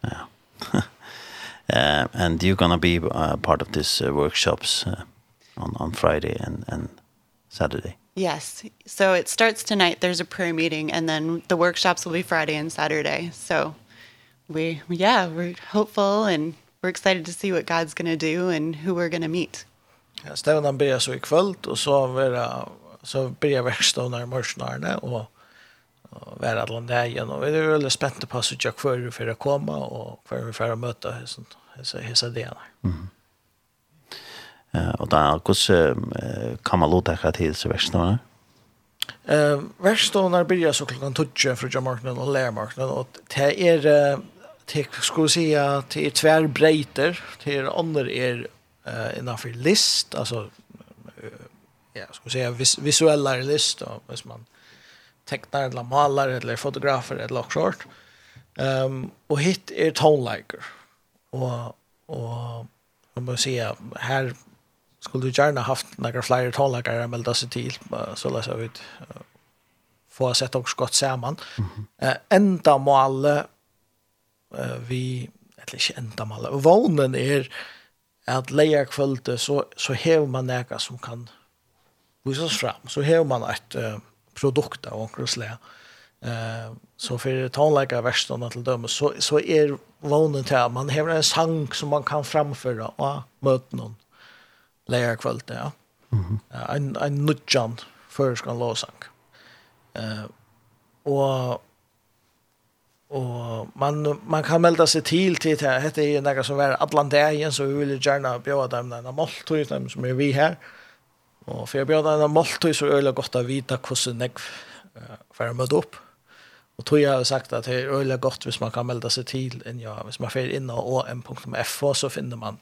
Ja. uh, and you're gonna be uh, part of this uh, workshops uh, on on Friday and and Saturday. Yes. So it starts tonight. There's a prayer meeting and then the workshops will be Friday and Saturday. So we yeah, we're hopeful and we're excited to see what God's going to do and who we're going to meet. Ja, Stevnan börjar så i kvöld och så vera så börjar verkstaden i morgonarna och och vara alla dagen och vi är väldigt spända på så jag kvar för att komma och kvar för att möta sånt så hesa det. Mm og da, kus kan man låta deg til til verkstående? Eh verkstående börjar så klockan 12 från Jamarknaden och Lærmarknaden, och det er, det skulle säga det er tverrbreiter, till er andre er uh, innenfor list, alltså ja, ska vi säga vis visuella list, då hvis man tecknar eller malar eller fotografer eller något sånt. Ehm och hit är toneliker. Och och man måste säga här skulle du gärna haft några fler talare att melda sig till så läs ut få sett också gott samman. Mm -hmm. eh, enda mål eh, vi eller inte enda mål. Vånen är att leja kvällte så så har man näka som kan visas fram. Så har man ett uh, produkt av onkrosle. Eh så för talare version till dem så så är vånen till man har en sang som man kan framföra och möta någon lära kvöld, ja. Mm en En, nutjan för ska låsang. Eh, och Och man man kan melda sig till till det heter Det är några som var Atlantien så vi vill gärna bjuda dem den måltid dem som är vi här. Och för jag bjöd den måltid så är det gott att vita hur nägg för med upp. Och tror jag har sagt att det är öle gott hvis man kan melda sig till än ja, hvis man får in på om.f så finner man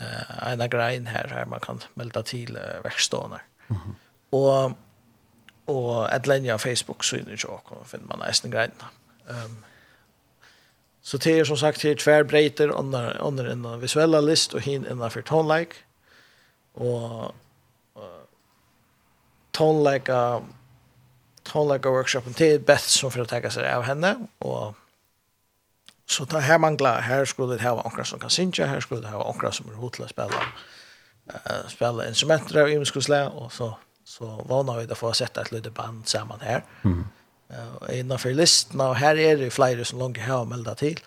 eh en grein här här man kan melda till uh, verkstaden. Mm og Och och ett Facebook så inne jag og finner man nesten grejen. Ehm um, Så det är som sagt här tvärbreiter under under en visuella list och hin en för tonlike. Och tonlike tonlike workshopen är bäst som för att ta sig av henne och Så tar här mangla här skulle det ha onkrar som kan synja, här skulle det ha onkrar som är hotla spela uh, spela instrumenter av ymskos och så så vana vi att få sätta ett litet band samman här. Mm. Uh, innanför listorna och här är det flera som långt har melda till.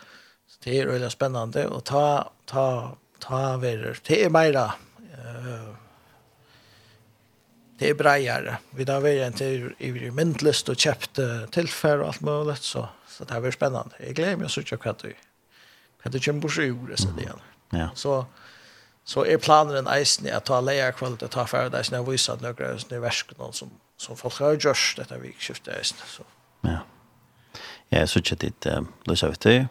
Så det är väldigt spännande och ta ta ta vidare. Det är mera uh, det är breiare. Vi där vi är inte i myndlist och köpte tillfär och allt möjligt så Så det här blir spännande. Jag gläder mig att söka vad du, Kan du kommer att göra sig igen. Ja. Så, så är planen en eisen att ta leja kvalitet, ta färd eisen och visa att några är sådana värsk någon som, som folk har gjort detta vikskiftet eisen. Så. Ja. Ja, så tjattit, då sa vi till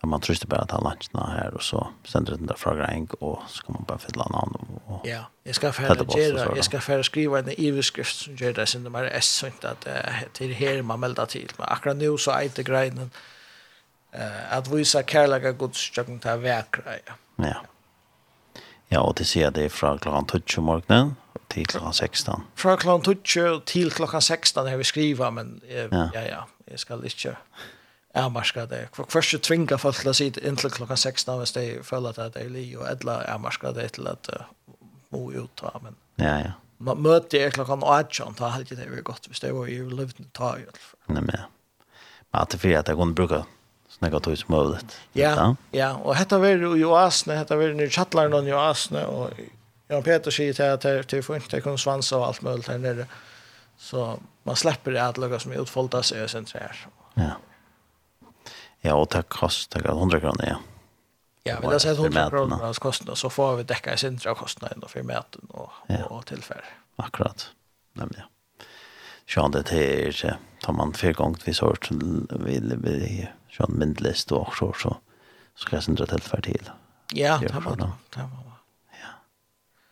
att man tröstar bara att han luncherna här och så sänder den där frågan en och så kan man bara fylla namn och Ja, jag ska färra göra, jag ska färra skriva en e-skrift som gör det sen det bara är sånt att till här man melder till men akkurat nu så är det grejen eh att visa kärleka Guds tjänst ta verk. Ja. Ja, og til ser det er fra klokken 12 på morgonen till klockan 16. Fra klokken 12 til klokken 16 har vi skriva men jeg, ja ja, ja, jeg skal ikke avmarska det. Først så tvinga folk til å sitte inntil klokka 16 hvis de føler at det er li, og edla avmarska det til at uh, må utta, men ja, ja. Man møter jeg klokka 18, ta helg det er godt, hvis det var i livn, ta i alle fall. Nei, men. Men att det för att jag kunne bruka snakka tog som möjligt. Ja, ja, og hetta var jo asne, hetta var jo i chattlaren og i oasne, og Jan Peter sier til at det er for ikke, det kunne svansa og alt møvlet her nere. Så man slipper det at lukka som utfolda seg og sentrere. Ja. Ja, och det kostar 100 kronor, ja. Ja, men det är 100 kronor kostnad så får vi täcka i sin kostnaden för mäten och, ja. och tillfär. Akkurat, nämligen. Sjön det här, tar man fyra gånger vi sort, vill vi sjön myndlist och så, så ska jag sindra tillfär till. Ja, det var det. Ja.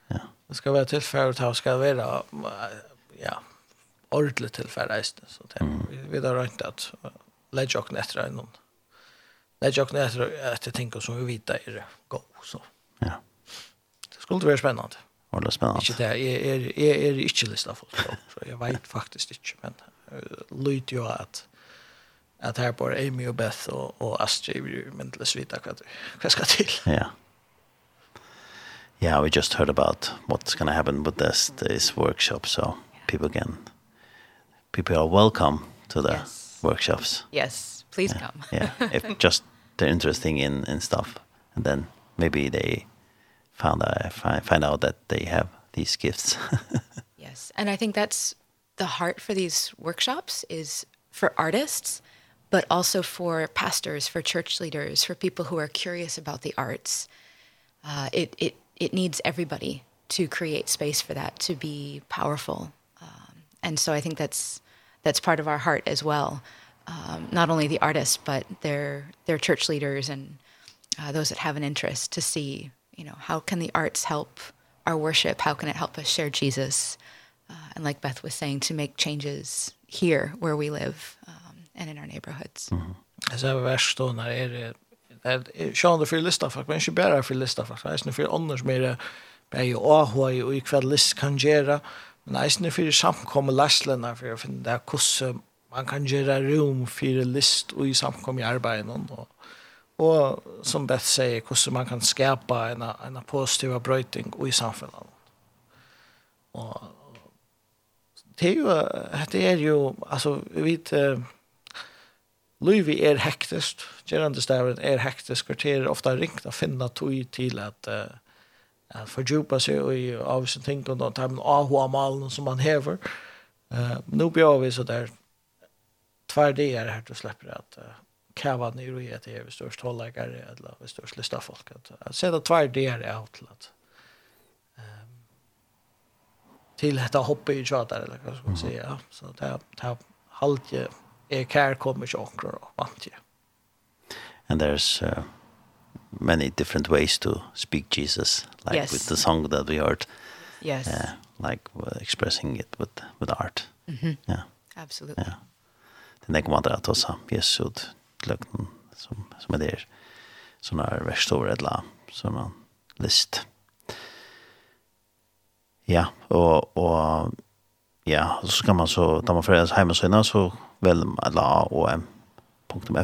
Ja. Det ska vara tillfär och det ska vara, ja, ordentligt tillfär. Så det, mm. vi, vi har rönt att lägga och nättra i någon. Nei, jag kan efter att tänka som vi vet är det go så. Ja. Det skulle vara spännande. Ja, det är spännande. Inte det är är är, är inte lista för så jag vet faktiskt inte men lite ju att att här på Amy och Beth och och Astrid men det svita vad vad ska till. Ja. Yeah, we just heard about what's going to happen with this this workshop so people can people are welcome to the yes. workshops. Yes please yeah, come. yeah, if just they're interesting in in stuff, and then maybe they found out, find find out that they have these gifts. yes, and I think that's the heart for these workshops is for artists, but also for pastors, for church leaders, for people who are curious about the arts. Uh, it it it needs everybody to create space for that to be powerful. Um, and so I think that's that's part of our heart as well um, not only the artists but their their church leaders and uh, those that have an interest to see you know how can the arts help our worship? How can it help us share Jesus? Uh, and like Beth was saying to make changes here where we live um, and in our neighborhoods. Mm -hmm. Alltså då när är det är det för lista för men inte bara för lista för det är det för annars mer det är ju ahoj och i kväll list kan göra men är för samkomma läslarna för att finna det kusse man kan gjøre rom for list og i samkomme i arbeten och og som Beth säger hur man kan skapa en en positiv brötning i samfunnet. Och det är ju det är ju alltså vi vet Louis er hektisk, Gerande Stavren är hektiskt, kvarter ofta ringt att finna tog til at uh, att fördjupa sig i avsen ting og de tar man AHA-malen som man häver. Uh, nå blir vi så där tvär det är här du släpper att kava ner och ge till er störst hålläggare eller vid störst lista folk. Att se det tvär det är att um, till detta hoppa i tjatar eller vad ska man säga. Så det här, det här halvtje är kär kommer tjockor och antje. And there's uh, many different ways to speak Jesus, like yes. with the song that we heard. Yes. Uh, like uh, expressing it with with art. Mm -hmm. Yeah. Absolutely. Yeah det är något att ta Jesus lögnen som som är där såna här verstor ett la såna list. Ja, och och ja, så ska man så ta man för hemsidan så väl la och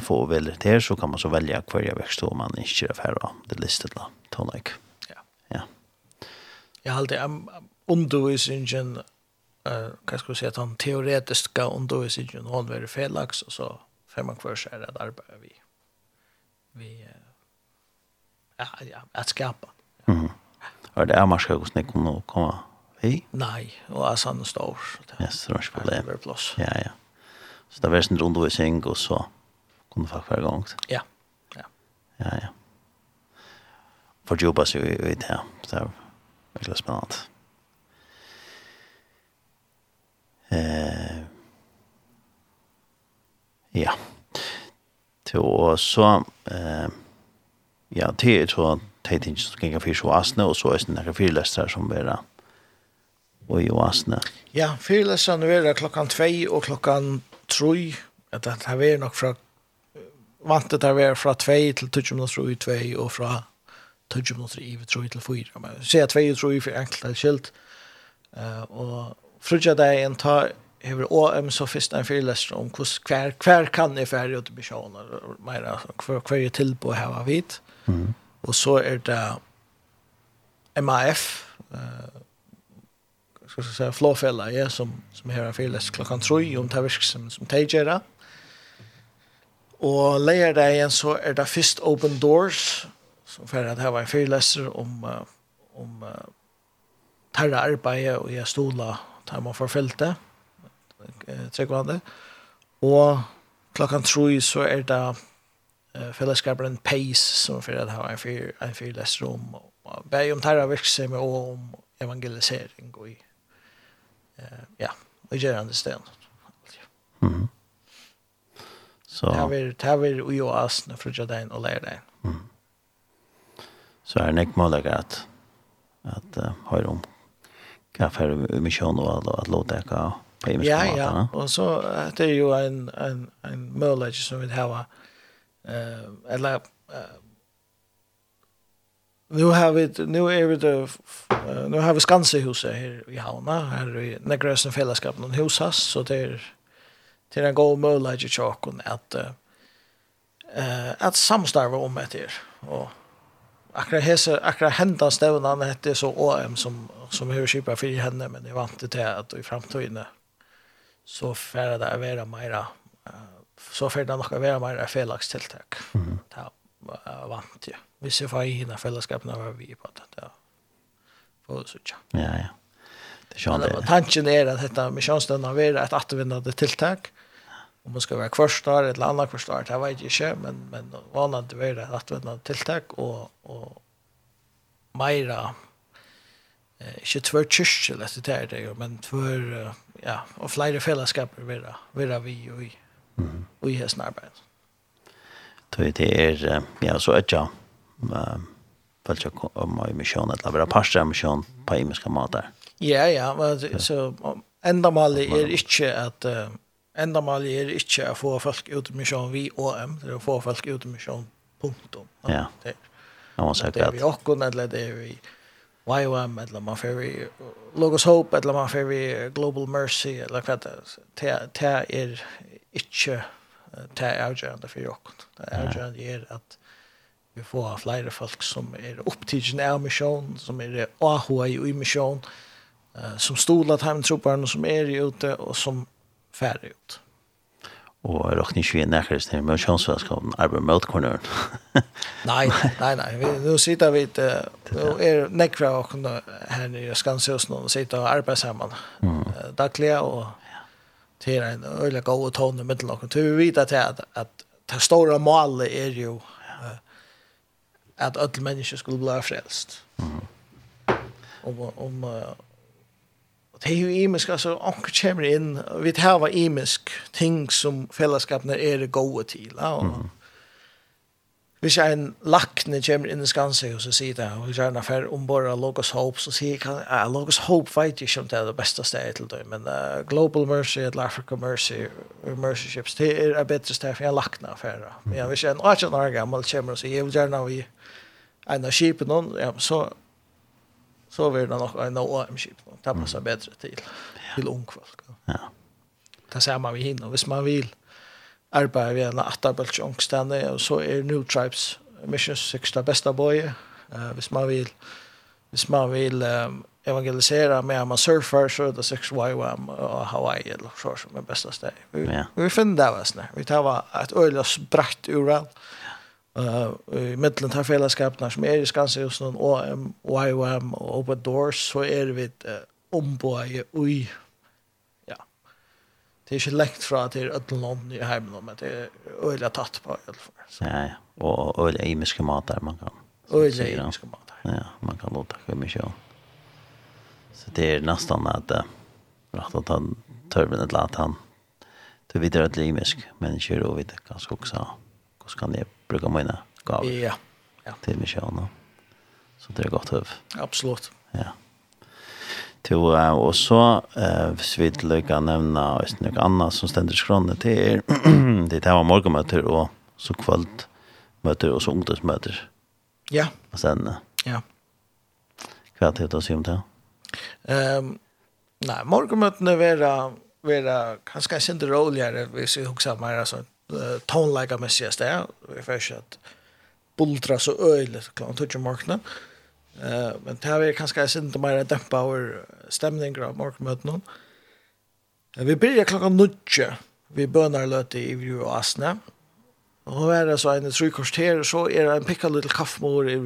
.fo og velger det så kan man så välja hver jeg vekst om man här då ferdig. Det listet da, tonic. Ja. Ja. Jeg har alltid undervisningen eh kan skulle säga att han teoretiskt ska ändå i sig ju hon var felaks och så fem man kvar så är det arbete vi vi ja ja att skapa. Mhm. Och det är man ska gå kunna och komma. Hej. Nej, och alltså han stor. så det. Yes, det är problem. Ja, ja. Så det var sen undervisning och så kunde få varje gång. Ja. Ja. Ja, ja. För jobba så i det här. Så det är väldigt spännande. Eh, ja. Og så, eh, ja, det er så teiting som gikk av fyrir oasne, og så er det nærkje fyrlestere som vera og i oasne. Ja, fyrlestere vera klokkan 2 og klokkan 3, at det har vera nok fra, vant det her vera fra 2 til 20 minutter og 2, og fra 20 minutter i 3 til 4. Men se 2 og 3 for enkelt er skilt, og frutja deg en ta hever OM så finns en föreläsning om hur kvar kvar kan ni färja ut med sjön och mera hver, hver er till på här var vid. Mm. Och så är det MAF eh ska jag säga flåfälla ja som som här har föreläsning klockan 3 om tavisk som som tejera. Och lägger det igen så är det först open doors som för att här var en föreläsning om om tarra arbeidet og jeg stola tar man forfølte, tryggvande, og klokkan tru så er det uh, fellesskaperen Pace som fyrir at ha en fyr, en fyr lesrom og bæg om tæra virksomhet og om evangelisering og i uh, ja, og i gerande sted mm. Så det har vi, det er ui og asne frutja dein og leir dein mm. Så er det ikke målig at at uh, høyre om kan för mission och att att låta det gå på i Ja, ja. Och så det är ju en en en möjlighet som vi har eh eller eh nu har vi nu är vi det nu har vi Skansehuset här i Havna. Här i Nägrösen fällskap någon husas så det är till en god möjlighet att att eh att samstarva om det här och akkurat hese akkurat henda stevnan hette så OM som som hur skipar för henne men det var inte det att i framtiden så färda det vara mera så färda det nog vara mera felaks tilltag. Mm. Ja, vant ju. Vi ser för i hela fällskapen av vi på det. Ja. Får så tjå. Ja ja. Det sjön det. Tanken är att detta missionsstönna är ett återvändande tilltag. Mm om man skal være kvørstar eller annat kvørstar, det vet jeg ikke, men men vanligt det är att det är tilltag och och mera eh inte två kyrkor läste det där men två ja og flere fellesskaper vidare være vi og i och i hästen arbetet. Det är ja så att jag väl om i mission att vara pastor mission på imiska matar. Ja ja men så ändamålet är inte att Enda mal er ikke å få folk ut i misjon vi og dem, det er å få folk ut i misjon punktum. Ja, det var sikkert. Det er vi okken, eller det er vi YOM, eller man får vi Logos Hope, eller man får vi Global Mercy, eller hva det er. Det er ikke det er avgjørende for okken. Det er avgjørende er at vi får flere folk som er opptidgen av misjon, som er AHA i misjon, som stoler til hjemmetropperne som er ute, og som färre ut. Och rock ni ju när det är chans att ska arbeta mot corner. nej, nej nej, vi nu sitter vi inte nu är näkra och här nere ska se oss och sitta och arbeta samman. Mm. Dagliga och till en öliga gå ton i mitten och vi vet att att att det stora målet är ju att alla människor skulle bli frälst. Mm. Om om det er jo imisk, altså, onker kommer inn, vi tar imisk ting som fellesskapene er gode til, ja, og mm. Hvis jeg en lakne kommer inn i skanse og så sier det, og hvis jeg en ombord av Logos Hope, så sier jeg, ja, Logos Hope vet ikke om det er det beste stedet til det, men uh, Global Mercy, eller Africa Mercy, Mercy Ships, det er et bedre sted for jeg lakne for det. Men hvis jeg en 18 år gammel kommer og sier, jeg vil gjerne vi en av skipen, ja, så så blir det nok en OM-skip. Det passar mm. bättre til ung folk. Ja. Det ser man vi hinner. Hvis man vil arbeide ved en attabelsjångstande så er New Tribes Mission 6 det beste bøye. Uh, hvis man vil, hvis man vil um, evangelisera med att man surfar så är det sex YWAM och Hawaii eller så som är bästa steg. Vi, ja. vi finner det här. Vi tar ett öjligt brett uran. Mm uh, i middelen av fellesskapene som er i Skansehusen, OM, YOM og Open Doors, så er vi et uh, ombåge ui. Ja. Det er ikke lengt fra til Ødland i heimen, men det er øyelig tatt på i alle fall. Ja, ja. Og øyelig imiske mater man kan. Øyelig imiske mater. Ja, man kan låta hur mycket. Så det är nästan att uh, rätt att han törven ett lat han. Du vet att det men kör människor och vi det kanske också. Ja så kan jeg bruke mine gaver ja. Ja. til misjonen. Så det er godt høv. Absolutt. Ja. Til, uh, og så, uh, hvis vi til ikke nevne hvis noe annet som stender skrånene til, er, det er var morgenmøter og så kvöldmøter og så ungdomsmøter. Ja. Og sen, ja. Hva er det å si om det? Um, nei, morgenmøtene er vera vera kanskje ikke roligere hvis vi husker mer sånn tonelaga med sig där. Vi får ju att bultra så öjligt klart touch marknaden. Eh men det här är kanske inte mer att dämpa vår stämning av marknaden. Vi börjar klockan 9. Vi bönar löte i Vru och Asne. Og er det så en trykkost her, så er det en pikka little kaffemor i,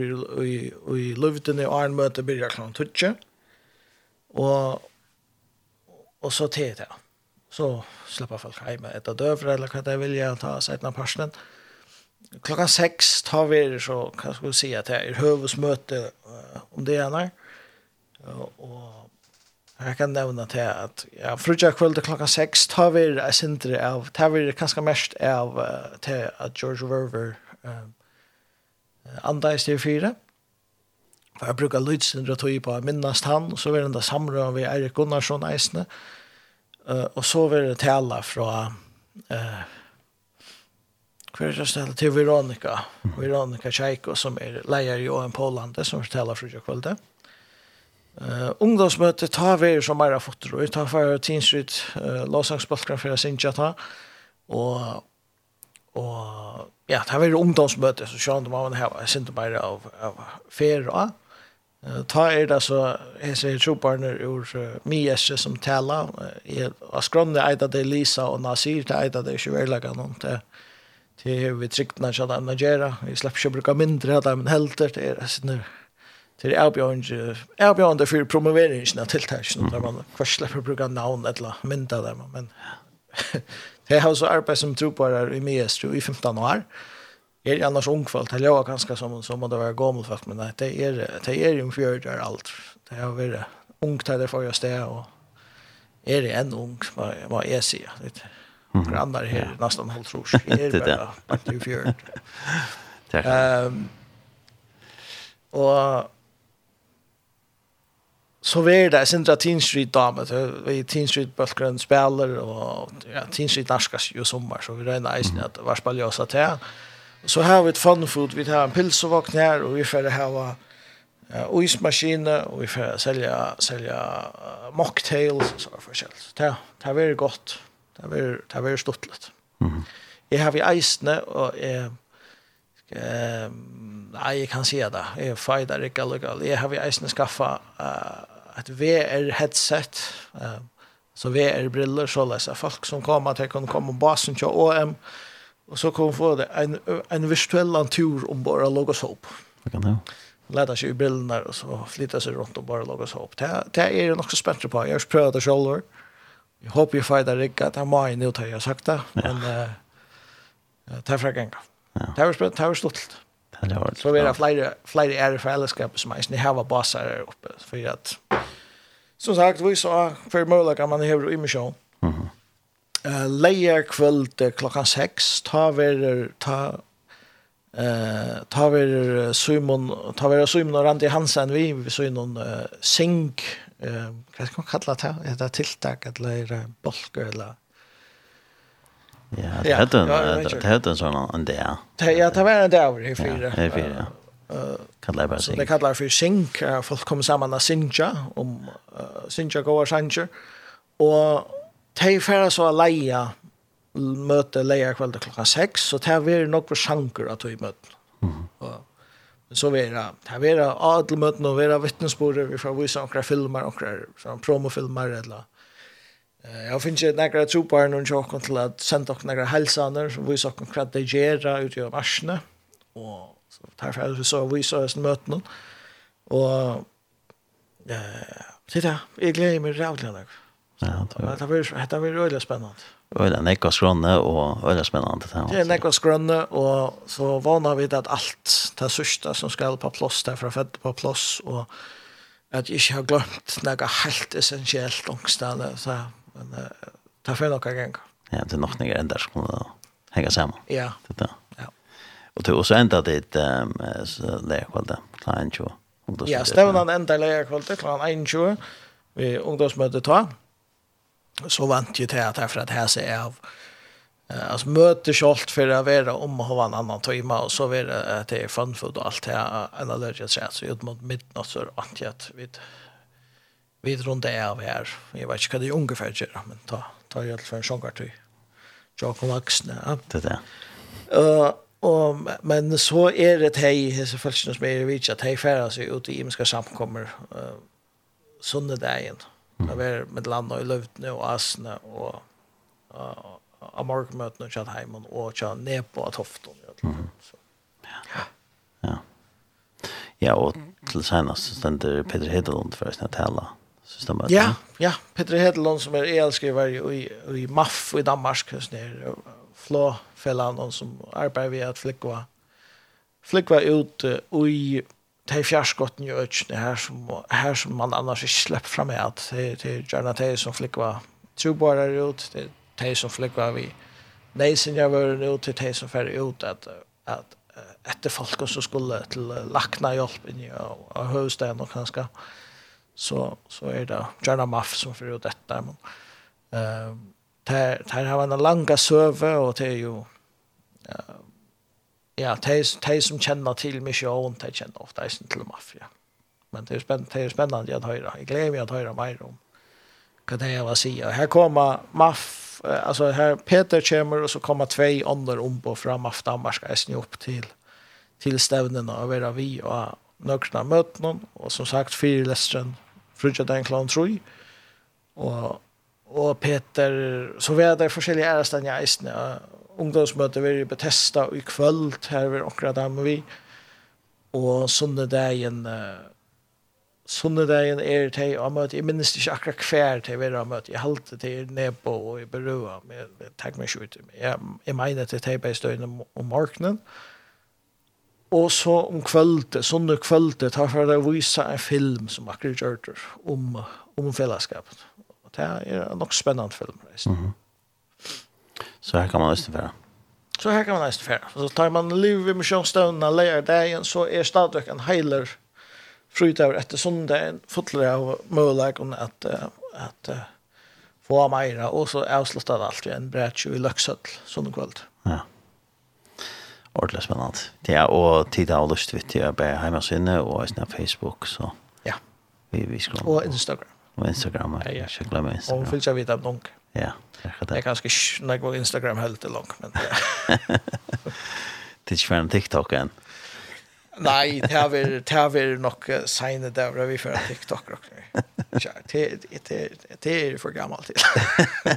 i, i luften i Arnmøte, blir jeg klart tutsi. Og, og så til det så slipper folk hjemme etter døvre, eller hva det vil jeg ta seg av personen. Klokka seks tar vi det, så kan jeg si at det er høvesmøte uh, om det ene. Uh, og Jeg kan nevne til at ja, frutja kvöld til klokka 6 tar vi er sindri av, tar vi det kanskje mest av uh, til at George Verver uh, anda i stiv 4. For jeg bruker lydsindri og tog på å minnast han, og så er det samrøy vi Erik Gunnarsson eisne, er Uh, og så vil det tale fra uh, hver er det stedet til Veronica, Veronica Tjeiko, som er leier i Åen Pålande, som forteller fra kveldet. Uh, ungdomsmøtet tar vi som er av fotor, vi tar for Tinsryd, uh, Låsangsbalkan for Sinja ta, og, og ja, tar vi ungdomsmøtet, så skjønner man hva, jeg synes bare av, av ferie, og ta er det så jeg ser troparner ur uh, Miesse som tala jeg har skrånne eida det Lisa og Nasir det eida det ikke verlega noen til til vi vil trygt når jeg skal gjøre jeg slipper ikke å bruke mindre av dem men helter det er sånn til avbjørende for promoveringen av tiltakene der man først slipper å bruke navn eller mindre av dem men det har så arbeid som troparner i Miesse i 15 år og er annars ungfalt Det jag ganska som som det var gammal fast men nej det är er, det är ju en fjärd där allt det har varit ungt där för just det och är det en ung vad vad är sig vet mm. grannar här nästan helt tror är det bara att du fjärd ehm och så var det Sintra Teen Street damer vi Teen Street Bulkgrön spelar och ja Teen Street narskas ju sommar så vi räknar isen att var spelar jag så att Så har vi ett fun food, vi har en pilsevåkn här och vi får ha uh, ismaskiner och vi får sälja, sälja uh, mocktails så sådana försäljning. Det, det er veldig gott. Det er, väldigt, det är väldigt stortligt. Mm -hmm. Har vi eisene, och jeg, eh nej jag kan se det. Jag fightar ikke galgal. Jeg har vi eisene skaffa uh, ett VR headset uh, så VR briller så läsa folk som kommer til å komme komma basen till OM Och så kom för det en en virtuell tur om bara logas ihop. Jag kan det. Lätta sig i brillorna och så flytta sig runt och bara logas ihop. Det det är nog så spännande på. Jag har prövat det själv. Jag hoppas jag får det rigga att jag mig nu tar jag sakta men eh det är Ja. Det är spännande, det är stolt. Så vi har flera flera är för alla skapar som ni har bassar uppe för att som sagt vi så för möjliga kan man har i mission. Mhm uh, leier kvöld klokkan 6 ta ver ta eh ta ver Simon ta ver Simon och Randy Hansen vi vi så någon uh, sink eh vad ska man kalla det det tilltag att lära bolker eller Ja, det hade en det hade en sån en där. Ja, det var en där i fyra. Ja, i fyra. Eh kallar bara sink. Det kallar för sink. Folk kommer samman och synja om uh, synja går sanjer och de færre så leia møte leia kveld klokka 6, så det er nok for sjanker at vi møter. Og, men så vera, det er adelmøtene og vera vittnesbordet, vi får vise noen filmer, noen promofilmer, eller Eh, Jeg finner ikke nekra trobar noen tjokken till att sända och några helsaner, som viser dere hva de gera ut i marsne och så tar för vi så viser oss møtene, og ja, det er det, jeg gleder meg rævlig. Ja, det var det var öliga spännande. Öliga nekva skrönne och öliga spännande det här. Det är nekva skrönne och så vana vid att allt det sista som ska på plats där för att på plats och att jag har glömt något helt essentiellt ångstande så men ta för några gånger. Ja, det är nog några ändar som hänga samman. Ja. Det då. Ja. Och då så ända det ehm så där kvar där. Klein Ja, stävnan ända lägger kvar det klar 21 vi ungdomsmöte tar så vant ju till att därför att här ser av eh alltså möter skolt för att vara om och ha en annan timma och så vidare att det är fun food och allt det här en allergisk så så ut mot midnatt så att jag vid vid runt det av här jag vet inte vad det ungefär gör men ta ta i alla fall en sångkarty jag kommer vuxna det där eh Och, men så är det hej så fallet som är det att hej färdas ut i imska samkommer uh, söndagen Det var med landa i løvdene og asene og av morgenmøtene og kjatt heimen og kjatt ned på toften. Ja. Ja. Ja, og til senast stender Peter Hedelund for å snakke tale. Ja, ja. Peter Hedelund som er elskriver i, i MAF i Danmark, som er flåfellan som arbeider ved at flikva flikva ut i de fjerskottene i økene her som, her som man annars ikke slipper frem med at. Det er gjerne de som flikva trobarer ut, det er de som flikva vi neisen jeg var ut, det er de som fer ut at, at etter folk som skulle til lakna hjelp inn i av høvestaden og kanskje så, så er det gjerne maff som fer ut etter men uh, der, der har man en långa søve og det er jo uh, ja, de, de som kjenner til misjon, de kjenner ofte eisen til mafia. Men det er spennende, det er spennende at høre. Jeg gleder meg at høre mer om hva det er å si. Her kommer MAF, altså her Peter kommer, og så kommer två ånder om på fra MAF Danmark eisen opp til, til stevnene og være vi og nøkna møtene, og som sagt, fire lesteren, frutja den klan tror og og Peter så var det forskjellige ærestene i eisene, og ungdomsmøte vi i Bethesda i kvöld her vi akkurat der med vi og sundedagen uh, sundedagen er til å møte jeg minnes ikke akkurat hver til vi har møte jeg halte til Nebo og i Berua jeg, jeg tenker meg ikke ut jeg, jeg mener til til i støyne om markenen Og så om kvöldet, sunne kvöldet, tar for å vise en film som akkurat gjør det om, om fellesskapet. Og det er en nok spennende film. Mm -hmm. Så här kan man nästan färra. Så här kan man nästan färra. Så tar man liv i missionsstövna, lejer dagen, så är stadigt en heiler frutöver efter söndagen, fotlar av möjligheten att, att, uh, få mera och så avslutar allt igen, brätsch i Löksöld, sån kväll. Ja. Ordentlig spennende. Ja, och titta och lust vid det på hemmasinne och på Facebook så. Ja. Vi vi ska. Och Instagram. Og Instagram. Ja, ja. Jag glömmer Instagram. Och vill jag veta om. Ja, det är ganska när går Instagram helt til langt, men. Det är ju en TikTok enn. Nei, det har vi det har vi nog signet där vi för TikTok också. Ja, det det det är för gammalt. Det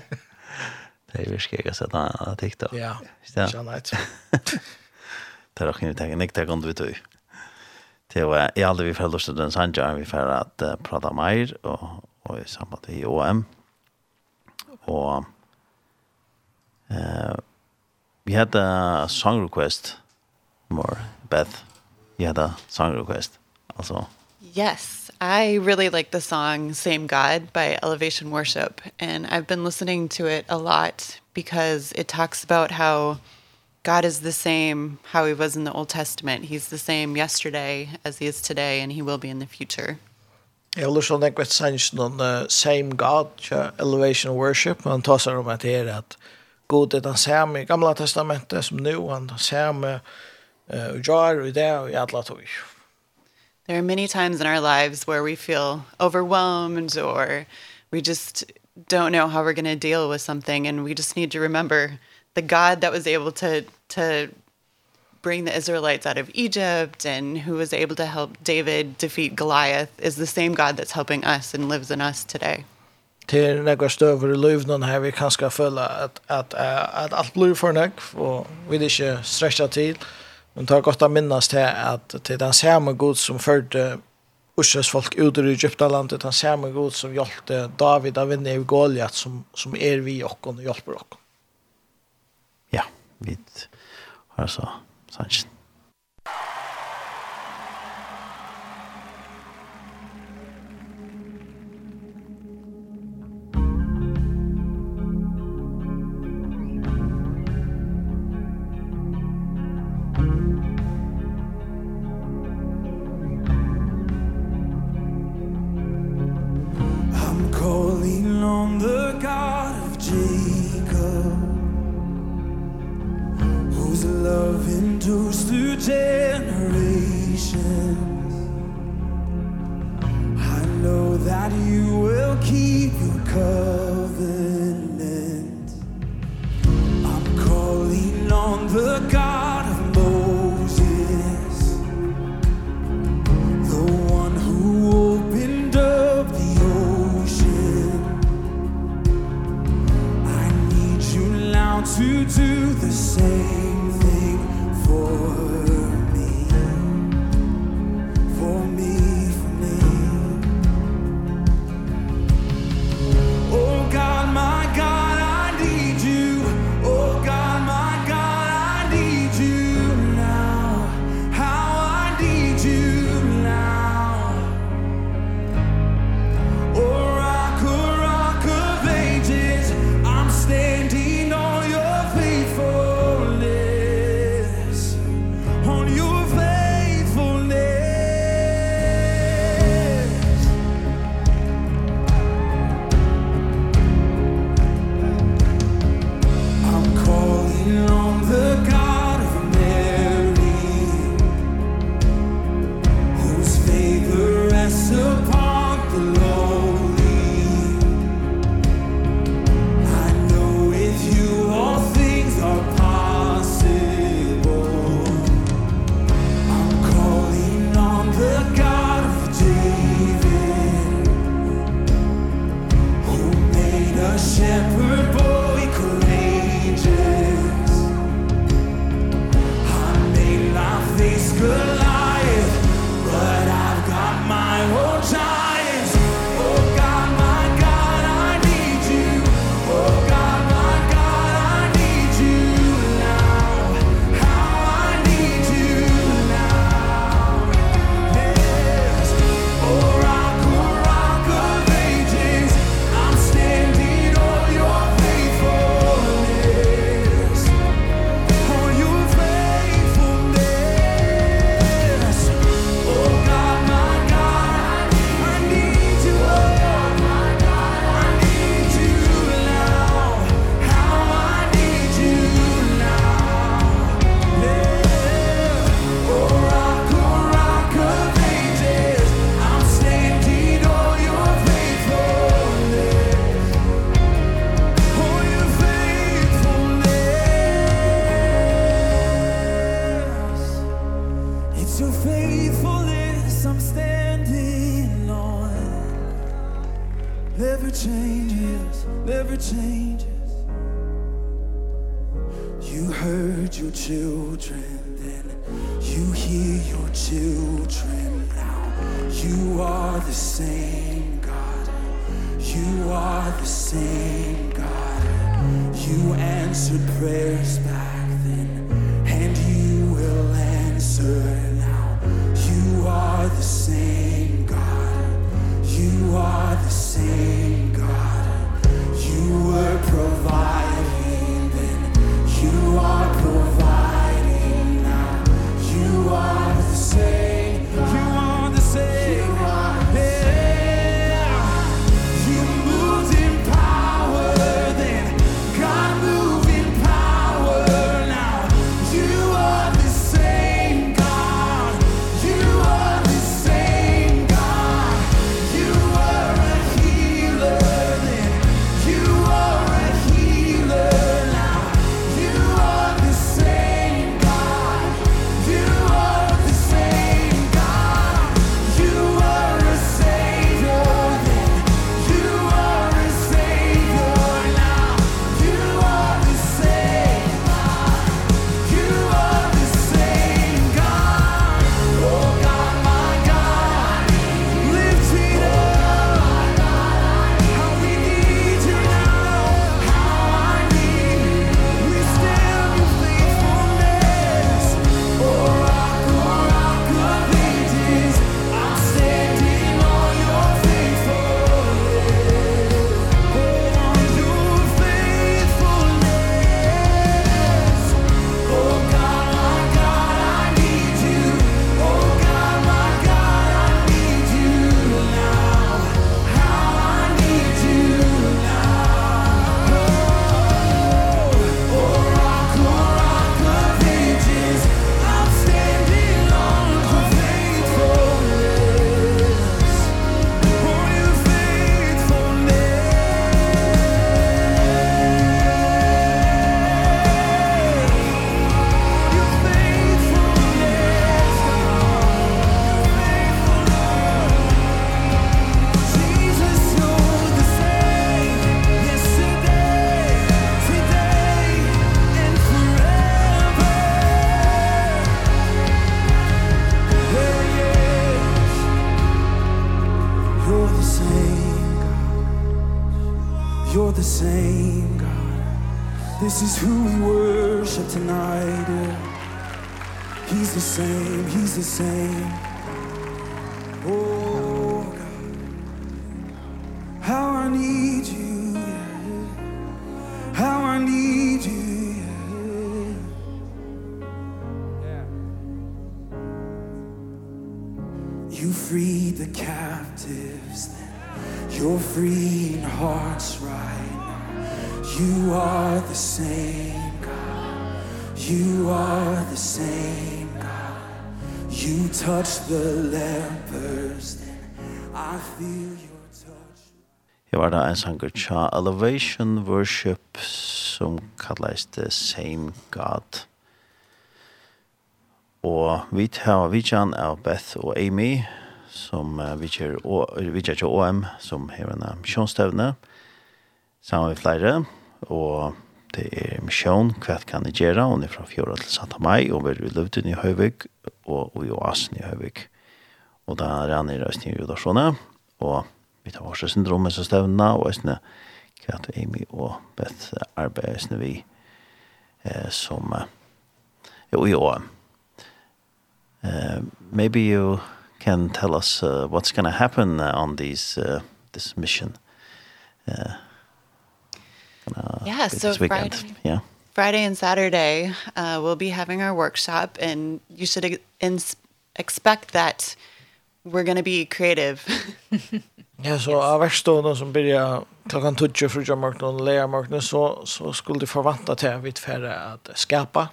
virkelig ju skega så där TikTok. Ja. Ja, nej. Det er har inte tagit nick där kom du tog. Det var jag aldrig vi fører lyst til den Sanjar vi för att prata mer og och i samband med OM og uh, vi hadde a song request more Beth Vi hadde a song request also Yes, I really like the song Same God by Elevation Worship and I've been listening to it a lot because it talks about how God is the same how he was in the Old Testament. He's the same yesterday as he is today and he will be in the future. Jeg håller sånn en kvett sanns noen uh, same God, ja, elevation worship, men han tar seg om at det er at God er den samme i gamla testamentet som nu, han er samme uh, og jar og det og i alle tog. There are many times in our lives where we feel overwhelmed or we just don't know how we're going to deal with something and we just need to remember the God that was able to to bring the Israelites out of Egypt and who was able to help David defeat Goliath is the same God that's helping us and lives in us today. Till några stöver i lövnen här vi kan ska följa att, att, att allt blir för nek och vi vill inte sträcka till. Men det har gått att minnas till att till den samma god som förde Ursas folk ut ur Egyptalandet, den samma god som hjälpte David av vinna i Goliath som, som är vi och hjälper oss. Ja, vi har så sannsyn. sanger tja elevation worship som kallas the same god. Og vi tar Vidjan av Beth og Amy som uh, vidjer vidjer til OM som har en misjonsstevne sammen med flere og det er misjon hva kan jeg gjøre og det er fra fjord til Santa Mai og vi er i Løvdun i Høyvig og og i Oasen i Høyvig og da er han i Røsning i Rødasjone og vi tar vårt syndromet som støvna, og jeg snø kvart Amy og Beth arbeider snø vi eh, som jo, jo, uh, maybe you can tell us uh, what's going to happen uh, on these uh, this mission. Uh, gonna yeah, so this weekend. Friday, yeah. Friday and Saturday, uh, we'll be having our workshop, and you should ex expect that we're going to be creative. Ja, så av verkstående som börjar klockan 12 för jamarknaden och lejarmarknaden så, så skulle du förvänta till att vi färre att skapa.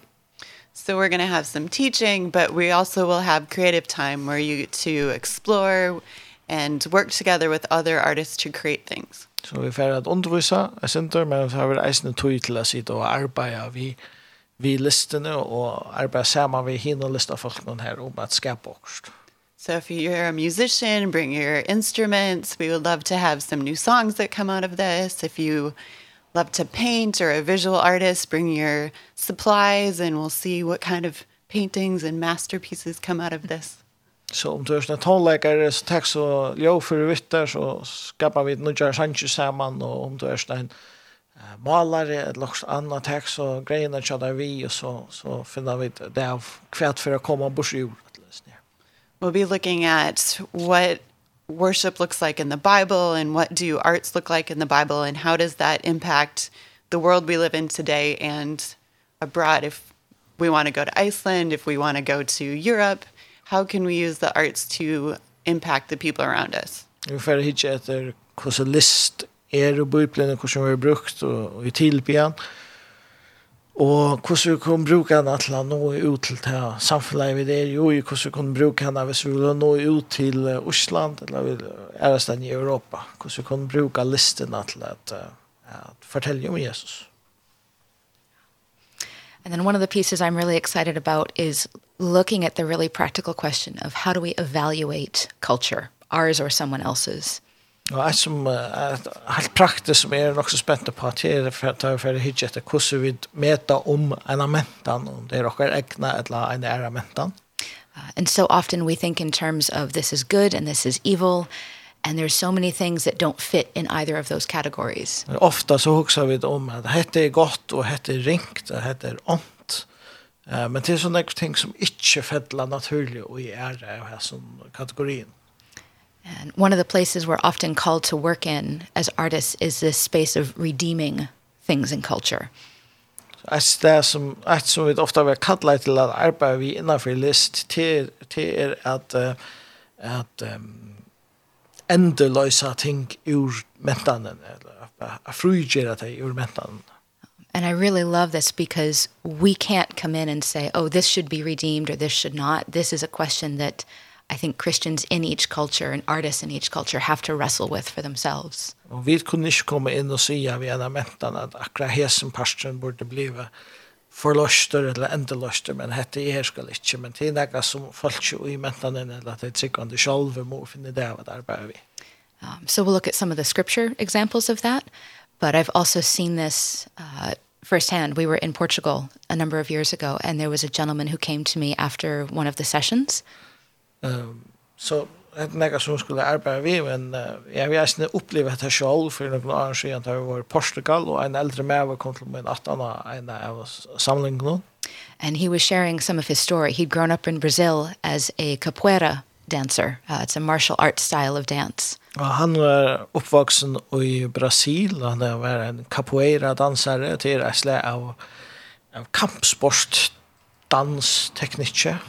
So we're going to have some teaching, but we also will have creative time where you to explore and work together with other artists to create things. Så vi får att undervisa er center, men så har vi eisende tog till att sitta och arbeta vi, vi listene og arbeide sammen vi hinna og liste her om at skapa også. So if you're a musician, bring your instruments. We would love to have some new songs that come out of this. If you love to paint or a visual artist, bring your supplies and we'll see what kind of paintings and masterpieces come out of this. Så om du er sånne tonleikere, så takk så jo for vittar, så skapar vi nødjar sanger sammen, og om du er sånn malare, eller også annet takk, så greiene tjadar vi, og så, så finner vi det av kvært for å komme bort i jord we'll be looking at what worship looks like in the Bible and what do arts look like in the Bible and how does that impact the world we live in today and abroad if we want to go to Iceland, if we want to go to Europe, how can we use the arts to impact the people around us? Vi får hitta etter hvordan list er i Bibelen hvordan vi har brukt og i tilbyen. Og Og hvordan vi kan bruke henne til å nå ut til det samfunnet vi er i, hvordan vi kan bruke henne hvis vi vil nå ut til Osland, eller æresten i Europa. Hvordan vi kan bruke listene til at, at fortelle om Jesus. And then one of the pieces I'm really excited about is looking at the really practical question of how do we evaluate culture, ours or someone else's. Og jeg som er helt praktisk som er nok så spent på at jeg er for å hitje etter hvordan vi møter om en av mentan, om det er dere egna eller en av mentan. Uh, and so often we think in terms of this is good and this is evil, and there's so many things that don't fit in either of those categories. Ofta så huxar vi om att hette är gott och hette är ringt och hette är ont. Men det er sånne ting som inte fäller naturligt och är ære här som kategorin. And one of the places we're often called to work in as artists is this space of redeeming things in culture. Ett det som, ett som vi ofta har kalla till att arbeta vi innanför list till, till er att, uh, att um, endelösa ting ur mentanen eller att frigera det ur mentanen. And I really love this because we can't come in and say, oh, this should be redeemed or this should not. This is a question that I think Christians in each culture and artists in each culture have to wrestle with for themselves. Og vi kunne ikke komme inn og si säga vi ena mentan at akra hesen pastoren burde blive forløster eller endeløster, men hette i här skulle inte men det är något som folk i mentan eller at det er tryggende själva må finne det av at arbeider vi. Um, so we'll look at some of the scripture examples of that but I've also seen this uh, firsthand. We were in Portugal a number of years ago and there was a gentleman who came to me after one of the sessions Um, så det er noe som skulle arbeide vi, men uh, jeg vil gjerne oppleve dette selv, for noen år siden da vi var i Portugal, og en eldre med var kom til min 18 av en av samlingen. And he was sharing some of his story. He'd grown up in Brazil as a capoeira dancer. Uh, it's a martial art style of dance. Og han var oppvoksen i Brasil, han var en capoeira-dansare til et slag av, av kampsport, dansteknikker.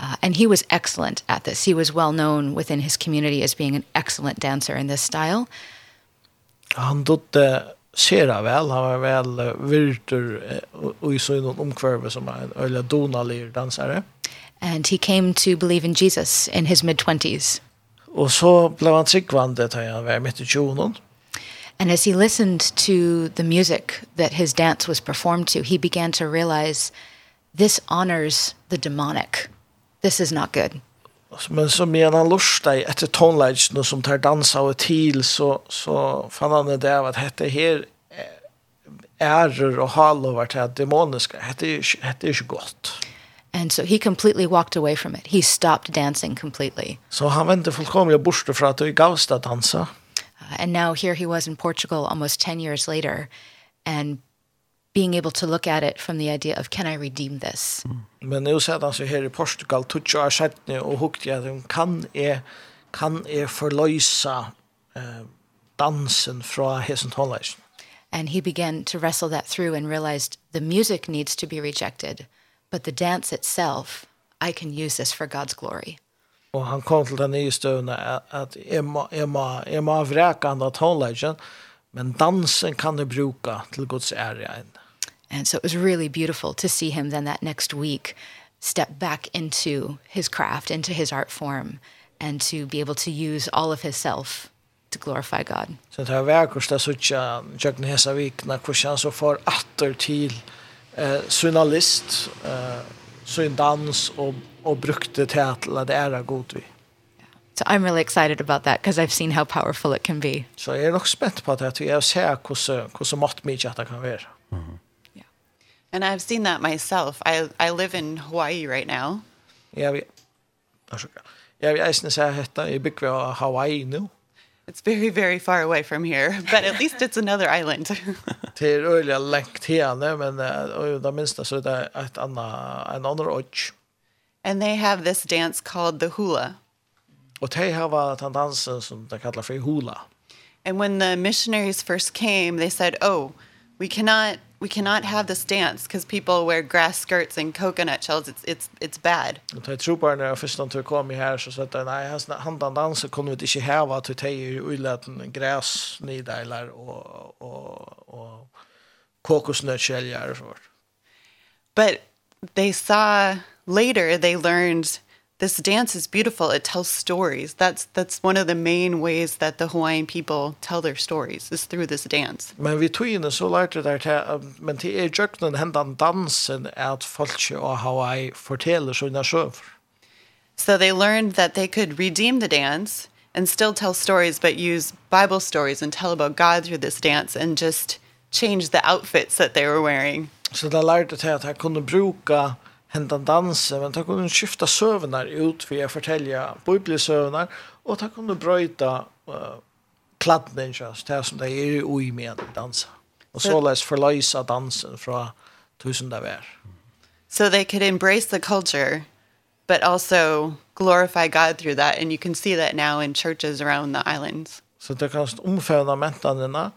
Uh, and he was excellent at this. He was well known within his community as being an excellent dancer in this style. Han dotte sera väl, han var väl virtur och i sån omkvärve som en öliga donalir dansare. And he came to believe in Jesus in his mid-twenties. Och så blev han tryggvande tar han var mitt i tjonen. And as he listened to the music that his dance was performed to, he began to realize this honors the demonic this is not good. Men så medan han lustar efter tonlage som tar dansa og til, så så fann han det där vad hette här ärror och hallovar till er, demoniska dette er ikke gott. And so he completely walked away from it. He stopped dancing completely. Så han vände fullkomligt bort fra at du gavs at dansa. and now here he was in Portugal almost 10 years later and being able to look at it from the idea of can I redeem this? Men nu så han så här i Portugal touch har sett nu och hukt jag de kan är kan är förlösa eh dansen från hesen hållas. And he began to wrestle that through and realized the music needs to be rejected, but the dance itself, I can use this for God's glory. Och han kom till den nya stunden att Emma Emma Emma vräkande att hålla. Men dansen kan du bruka till Guds ära. And so it was really beautiful to see him then that next week step back into his craft, into his art form, and to be able to use all of his self to glorify God. Så det här verkosta sucha Jökna Hesa Vikna kursan så får atter til eh, synalist, eh, sin dans og, og brukte til at det er god vi. So I'm really excited about that because I've seen how powerful it can be. Så jeg er nok spent på det, vi har sett hvordan hur mye at det kan være. Mm -hmm. And I've seen that myself. I I live in Hawaii right now. Yeah, we Yeah, vi eisne sa hetta i bygva Hawaii nu. It's very very far away from here, but at least it's another island. Det är öliga längt henne, men det minsta så det är ett annat en annan ort. And they have this dance called the hula. Och de har var den dansen som de kallar för hula. And when the missionaries first came, they said, "Oh, we cannot we cannot have this dance cuz people wear grass skirts and coconut shells it's it's it's bad. Och det tror bara när jag första kom i här så sa att nej han han dansa kunde vi inte ha vad att det är ullaten gräs nidelar och och och kokosnötsskäljar och så. But they saw later they learned this dance is beautiful. It tells stories. That's that's one of the main ways that the Hawaiian people tell their stories is through this dance. Men vi tog in så lærte der til men til er jøknen hendan dansen at folk og Hawaii forteller sine sjøver. So they learned that they could redeem the dance and still tell stories but use Bible stories and tell about God through this dance and just change the outfits that they were wearing. So they lærte til at could kunne bruka hendan dansen, men ta kunde skifta sövnar ut via fortälja bibelsövnar och ta kunde bröjta uh, kladdningen så det som det är i med dansa. Och så läs förlösa dansen från tusen där vär. So they could embrace the culture but also glorify God through that and you can see that now in churches around the islands. Så det kan omfavna mentanina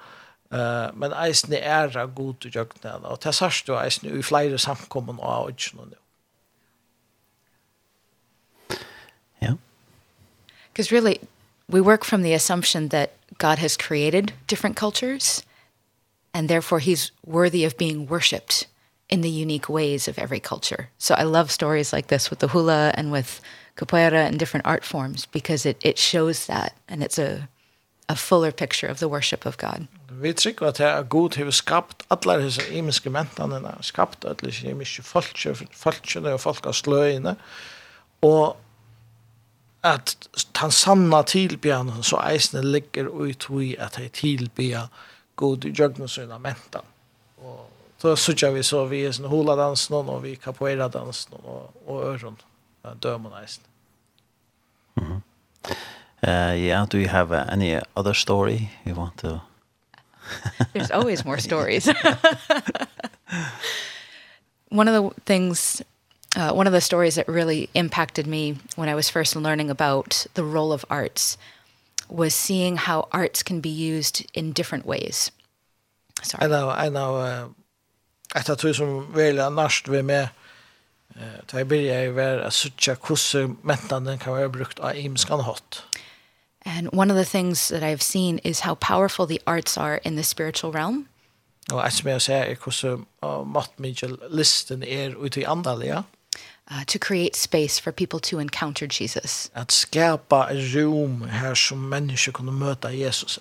eh men eisne ära god til jökna og det sørst du eisne i flere samkommun og av og Because really, we work from the assumption that God has created different cultures, and therefore he's worthy of being worshipped in the unique ways of every culture. So I love stories like this with the hula and with capoeira and different art forms because it it shows that and it's a a fuller picture of the worship of God. Vi trykker at her god har skapt alle disse imiske mentanene, skapt alle disse imiske folkene, folkene og folk av sløyene, og at han sanna tilbyan så eisne ligger ut vi at han tilbya god jøgna sina mentan. Og så sutja vi så vi er sånn hula dansen og vi capoeira dansen og, og øron dømon eisne. Mm -hmm. uh, yeah, do you have uh, any other story you want to... There's always more stories. One of the things uh, one of the stories that really impacted me when I was first learning about the role of arts was seeing how arts can be used in different ways. Sorry. I know, I know, uh, at at tog som veldig narst vi med Uh, ta jeg begynner jeg ver a sucha hvordan mentene kan være brukt av imskan hot. And one of the things that I've seen is how powerful the arts are in the spiritual realm. Og et som jeg ser, er hvordan mat mye listen er ute i andaliga. Ja? uh, to create space for people to encounter Jesus. At skapa rum her som människor kunde möta Jesus.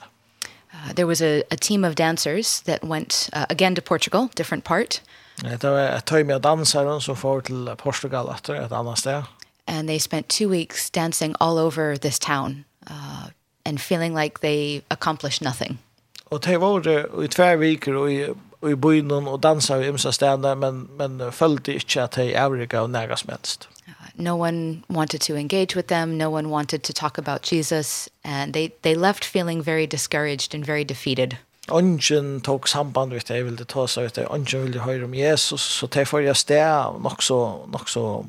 Uh, there was a, a team of dancers that went uh, again to Portugal, different part. Det var ett team av dansare som får til Portugal efter ett annat ställe. And they spent two weeks dancing all over this town uh, and feeling like they accomplished nothing. Och det var i två veckor och och i byn og dansa i imsa städer men men följde inte att hej Afrika och nära smälst. No one wanted to engage with them. No one wanted to talk about Jesus and they they left feeling very discouraged and very defeated. Ongen tog samband med det, ville ta sig ut det. Ongen ville høre om Jesus, så det får jeg sted nok och också, också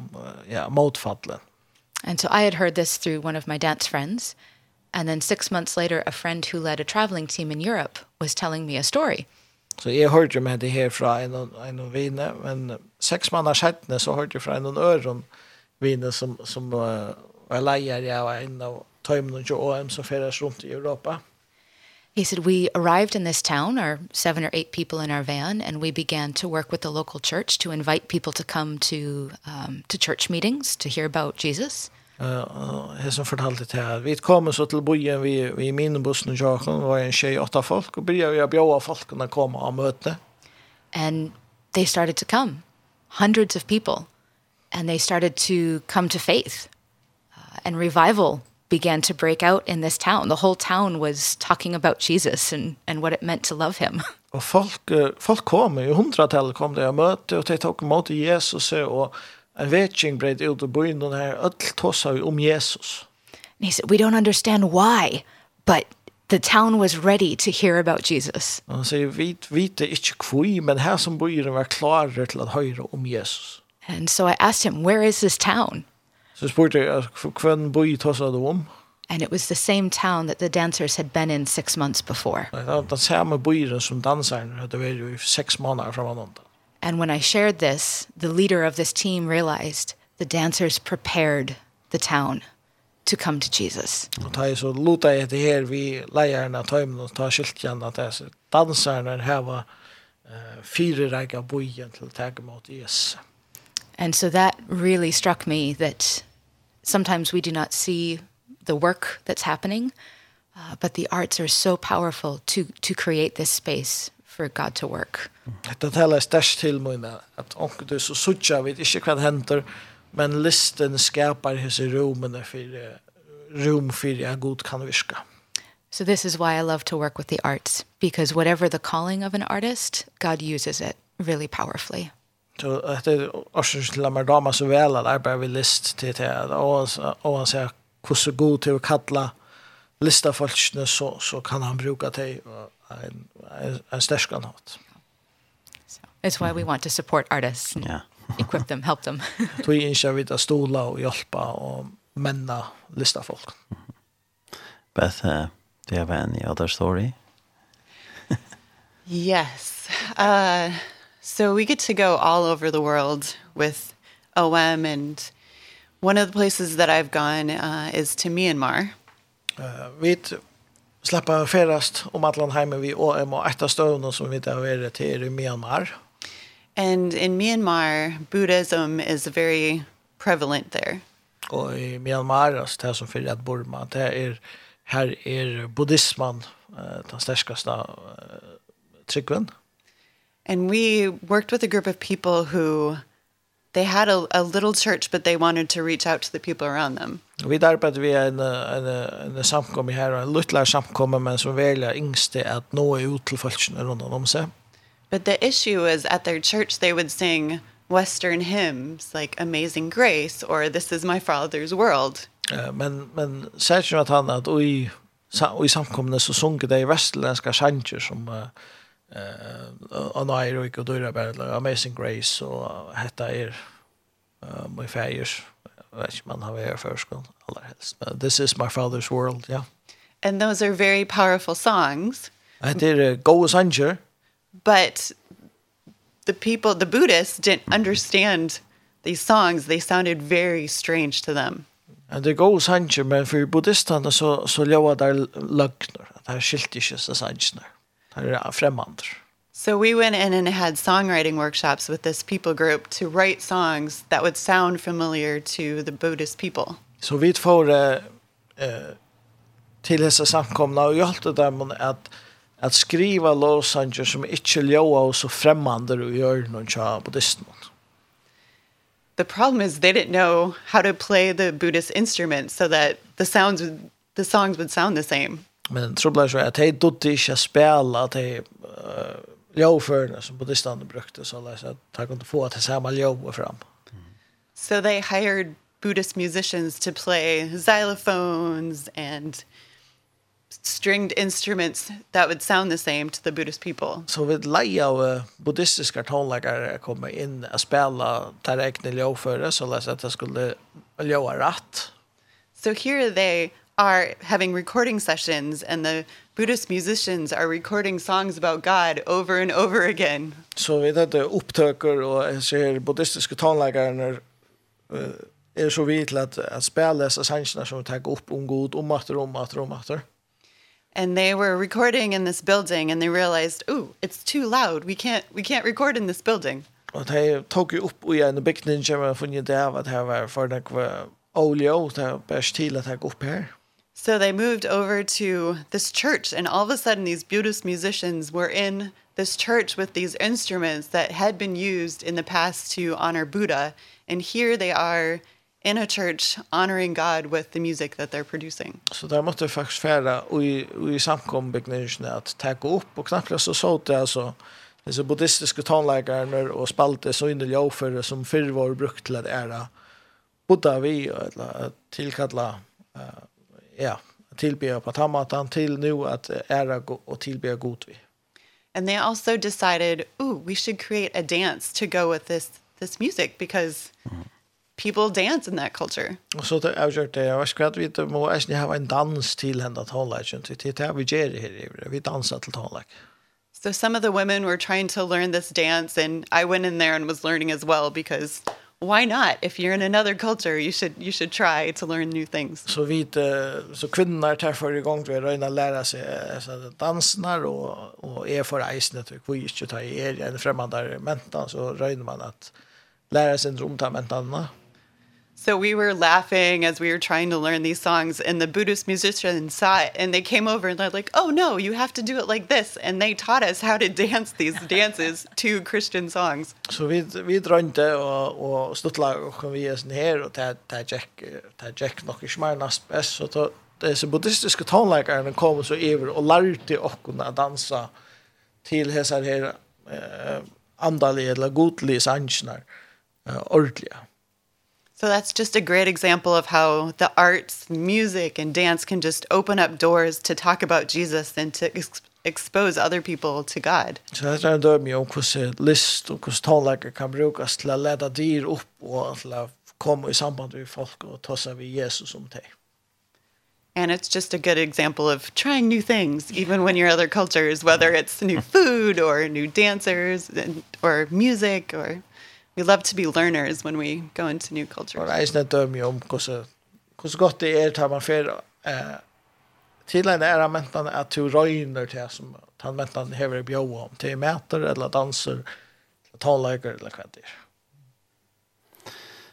ja, motfallen. And so I had heard this through one of my dance friends. And then six months later, a friend who led a traveling team in Europe was telling me a story. Så jeg hørte med det her fra en, en vine, men seks måneder siden så hørte jeg fra en øren vine som, som uh, var leier jeg var en av tøymene og OM som ferdes rundt i Europa. He said, we arrived in this town, our seven or eight people in our van, and we began to work with the local church to invite people to come to, um, to church meetings to hear about Jesus. Uh, som fortalte til at Vi kom så til bojen vi, vi i minibussen og Jakon, var en tjej åtta folk, og begynte å bjøve folkene komme og møte. And they started to come, hundreds of people, and they started to come to faith. Uh, and revival began to break out in this town. The whole town was talking about Jesus and, and what it meant to love him. Og folk, folk kom, i hundratall kom det jag møte, og de tok mot Jesus, og En vetching breit ut og bøyen den her, öll tossa vi om Jesus. And he said, we don't understand why, but the town was ready to hear about Jesus. Og han sier, vi vet ikke kvui, men her som bøyer var klare til at høre om Jesus. And so I asked him, where is this town? Så spurte jeg, hvem bøy tåsa du om? And it was the same town that the dancers had been in six months before. Det var den samme bøyren som danserne hadde vært i seks måneder fra hverandre. And when I shared this, the leader of this team realized the dancers prepared the town to come to Jesus. Och ta så luta det her vi leierne av tøymen og ta skyltjan at det danserne her var fyra räga bojen å tag mot Jesus. And so that really struck me that sometimes we do not see the work that's happening, uh, but the arts are so powerful to to create this space for God to work. Det talar størst til mina, at onkel du så suttja vid ikke hva henter, men listen skapar hese romene for rom for jeg god kan virka. So this is why I love to work with the arts, because whatever the calling of an artist, God uses it really powerfully. Så att det årsens till att dama så väl att arbeta vid list till det. Och han säger hur så god till att kalla lista folkene så, så kan han bruka det en, en stärkan hat. So, it's why we want to support artists. Yeah. equip them, help them. Tog in sig vid att stola og hjälpa og menna lista folk. Beth, uh, do you have any other story? yes. Uh, so we get to go all over the world with OM and one of the places that I've gone uh, is to Myanmar. Uh, vet slappa ferast om att landa hemma vi och är ett av stövna som vi där är till i Myanmar. And in Myanmar, Buddhism is very prevalent there. Och i Myanmar, alltså det som för att Burma, det är här är buddhismen den största uh, tryggven. And we worked with a group of people who they had a, a little church, but they wanted to reach out to the people around them. Vi arbeidde vi en, en, en samkomme her, en luttlar samkomme, men som velja yngste at nå er ut til folkene rundt om seg. But the issue is at their church they would sing Western hymns like Amazing Grace or This is My Father's World. Men, men særlig at han att i, i samkomne så sunket de vestlenska sanger som uh, eh och nej och då är det Amazing Grace och hetta är eh my fires which man har varit för skon allra helst. This is my father's world, yeah. And those are very powerful songs. I did a go sanger. But the people the Buddhists didn't understand these songs. They sounded very strange to them. And det går sanger men för buddhisterna så så låter där lögner. Det här skilt inte så sanger. Han är främmande. So we went in and had songwriting workshops with this people group to write songs that would sound familiar to the Buddhist people. So vi får eh till dessa samkomna och hjälpte dem att att skriva låtsanger som inte låga och så främmande och gör någon tja buddhisten. The problem is they didn't know how to play the Buddhist instruments so that the sounds the songs would sound the same. Men trubblar så att de dotte inte spela att de ljåförna som buddhisterna brukte så att de kunde få att samma ljå fram. So they hired Buddhist musicians to play xylophones and stringed instruments that would sound the same to the Buddhist people. Så vi leia av buddhistiska tonläggare komma in och spela tar egna ljåföre så att det skulle ljåa rätt. So here they are having recording sessions and the Buddhist musicians are recording songs about God over and over again. Så vi hade upptöker och jag ser buddhistiska tonläggare är så vidt till att, att spela dessa sangerna som tar upp om god om matter om att om matter. And they were recording in this building and they realized, "Oh, it's too loud. We can't we can't record in this building." Och de tog ju upp i en byggning som jag funnit där vad det var för det var olja och det var bäst till att ta upp här. So they moved over to this church and all of a sudden these Buddhist musicians were in this church with these instruments that had been used in the past to honor Buddha and here they are in a church honoring God with the music that they're producing. Så där måste faktiskt färra och i i samkom begynningen att ta upp och knappt så så det alltså det så buddhistiska tonläggare och spalte så in det jag för som förr var brukt till att ära Buddha vi eller tillkalla uh, ja, tillbe på tamatan till nu att ära och tillbe god vi. And they also decided, "Ooh, we should create a dance to go with this this music because people dance in that culture." Och så det jag gjort det. Jag ska att vi inte må ens ni ha en dans till hända talet inte till det vi gör här. Vi dansar till talet. So some of the women were trying to learn this dance and I went in there and was learning as well because why not? If you're in another culture you should you should try to learn new things. Så vi så kvinnorna är där för igång vi röna lära sig så dansnar och och är för isen typ vi inte ta er en främmande mentan så rör man att lära sig inte omta mentan So we were laughing as we were trying to learn these songs and the Buddhist musicians saw it and they came over and they're like, oh no, you have to do it like this. And they taught us how to dance these dances to Christian songs. Så vi, vi drønte og, og stuttla og kom vi oss her og ta ta Jack, ta Jack nok i smarnast best. Så disse buddhistiske tonleikerne kom så iver og lærte oss å dansa til hesar her eh, andalige eller godlige sannsjoner eh, ordentlige. So that's just a great example of how the arts, music and dance can just open up doors to talk about Jesus and to ex expose other people to God. Så det er en dømme om hvordan list og hvordan tonelager kan brukes til å lede dyr opp og til å komme i samband med folk og ta seg ved Jesus om det. And it's just a good example of trying new things, even when you're other cultures, whether it's new food or new dancers and, or music or we love to be learners when we go into new cultures. Och det är döm om hur hur gott det är tar man för eh till en era mentan att du röjner till som han mentan hever bjöa om till mäter eller danser eller talläger eller vad det.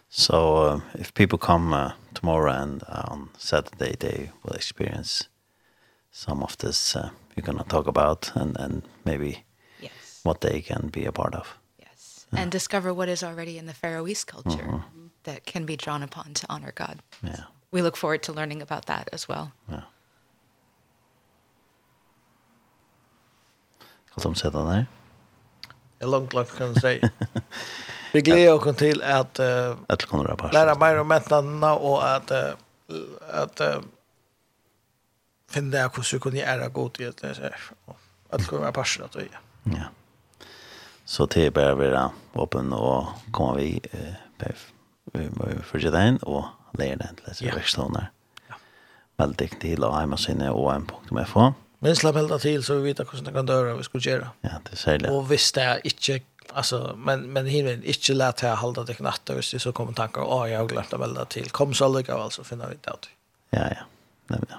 So uh, if people come uh, tomorrow and uh, on Saturday they will experience some of this uh, you're going to talk about and and maybe yes. what they can be a part of and discover what is already in the Faroese culture uh -huh. that can be drawn upon to honor God. Yeah. We look forward to learning about that as well. Ja. Hva som sier det der? Det er langt, langt kan du si. Vi gleder oss til at uh, lære mer om etnene og at, uh, at uh, finne det hvordan vi kunne gjøre god i et eller annet. At det kommer være at. Ja. Så det är bara att vara öppen och komma vi eh, vi fortsätta in och lära den till dess växtlånar. Ja. Väldigt till och hemma sinne och en punkt med få. Men slapp helt til till så vi vet hvordan det kan döra vi skulle gjøre Ja, det säger särskilt. Och visst det er inte alltså men men hinner inte lätt här hålla det knappt och så kommer tankar ja jag har glömt att välja till kom så lika alltså finner vi det. Ja ja. Nej men.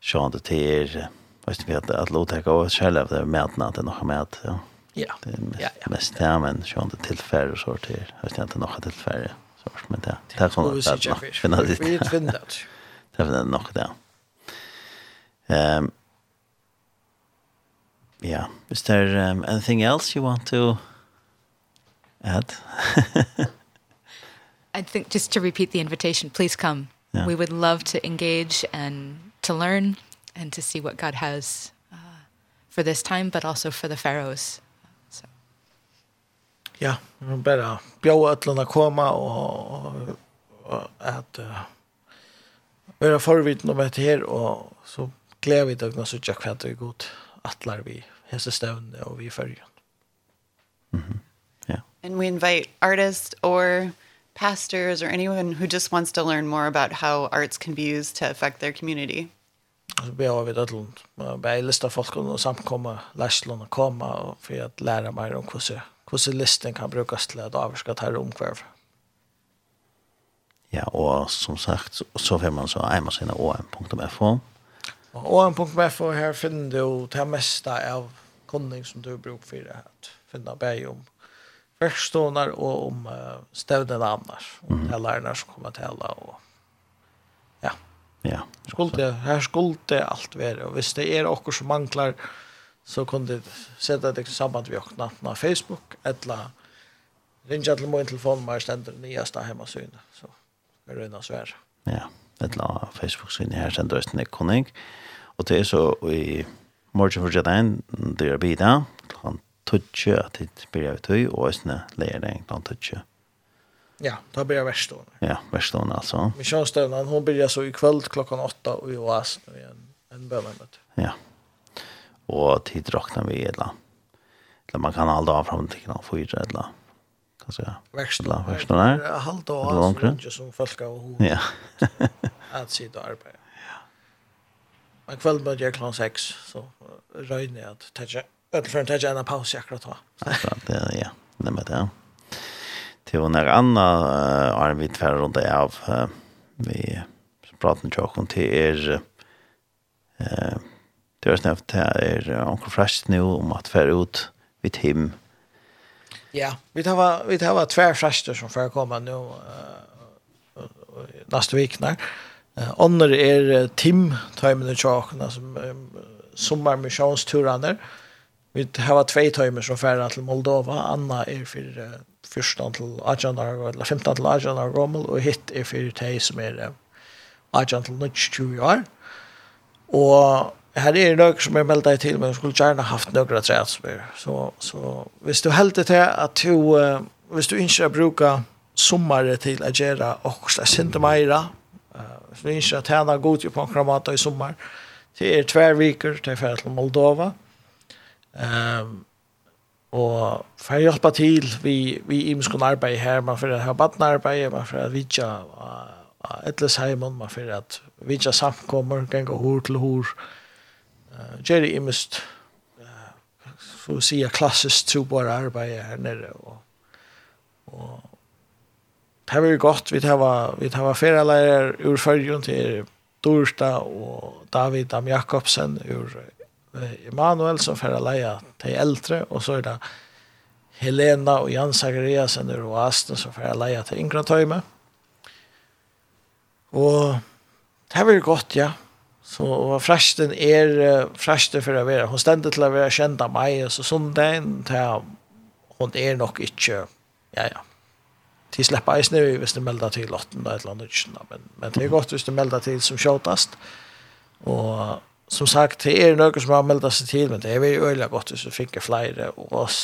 Sjön det är Vet vi att att låta gå själv det med att det nog med att ja. Ja. Det är mest, ja, ja. mest ja, men sånt det tillfälle och sånt här. Jag vet inte något tillfälle så men det det kommer att finna det. Vi finner det. Det finner nog det. Ehm Yeah. Is there um, anything else you want to add? I think just to repeat the invitation, please come. Yeah. We would love to engage and to learn and to see what God has uh, for this time, but also for the Pharaohs ja, bara bjóa öllun að koma og, og at uh, vera forvitn om et her og så gleder vi døgnet så tjekk hvem det er godt atlar vi hese støvnene og vi følger. Mm -hmm. yeah. And we invite artists or pastors or anyone who just wants to learn more about how arts can be used to affect their community. Så vi har vid öllund. Folk og samkomma, lärslan og komma for at att lära mer om hvordan hvordan listen kan brukes til at avvarska tar omkvarv. Ja, og som sagt, så får man så eimasina om.fo. Og om.fo her finner du det meste av kunning som du bruker for det. finne beg om verkstånar og om uh, stevnen annars. Om mm. lærerne som kommer til og ja. Ja. Skulle, her skulle det alt være. Og hvis det er okkur som manglar så kunne du sätta dig samband med åkna på Facebook eller ringa till min telefon med ständer nyaste hemmasyn så är det något svär. Ja, eller Facebook syn her, ständer det inte koning. Og det är så i morgen for det en det är bida klant toucha at det blir ut i och sen lägger det klant toucha. Ja, då blir jag värst då. Ja, verstående altså. alltså. Michelle Stövnan hon börjar så i kväll klockan åtta, och i Oas en en bönmöte. Ja och tid räknar vi eller eller man kan aldrig av fram till kan få ju eller kan säga växla växla där halta och så som folk har ja. Att sitta då arbeta ja. En kväll börjar klockan 6 så röjde jag att täcka öll för att ta en paus jag akkurat ja ja. Det men det till och när Anna är vi tvär runt av vi pratar ju om till er eh det har snävt här är onkel Fresh nu om at färra ut vid hem. Ja, vi tar var vi tar var två fräster som får komma nu uh, nästa vecka. Uh, Annor är uh, Tim Timen och Chaken som um, sommar sommarmissionsturer. Vi har två timer som färra till Moldova. Anna är för uh, första till Ajanar eller femte till Ajanar Rommel och hit är för dig som är uh, Ajanar till 20 år. Och här är det som jag melda till men jag skulle gärna haft några träd så så hvis du helt det här att du uh, hvis du inte brukar sommare till att göra och så sent mera eh uh, för inte att god på en kramata i sommar det är två veckor till färd till Moldova ehm um, och för att hjälpa till vi vi imskon arbete här man får ha barnarbete man för att vidja uh, Ettlesheimen, man för att vidja samkommer, gänga hår till hår, Jerry är mest så att säga klassiskt så bara arbete här nere och och det var gott vi det vi har var ur förjun till Dorsta och David Am Jakobsen ur Emanuel som förra leia till äldre och så är det Helena och Jan Zachariasen ur Oasten som förra leia till yngre töjme. Och det var gott ja Så og fræsten er fræsten for å være. Hun stender til å være kjent av meg, og så sånn den til hun er nok ikke, ja, ja. De slipper nu hvis de melder til lotten eller et eller annet, men, men det er godt hvis de melder til som kjøtast. Og som sagt, det er noe som har meldt seg til, men det er veldig øyelig godt hvis vi finner flere, og oss,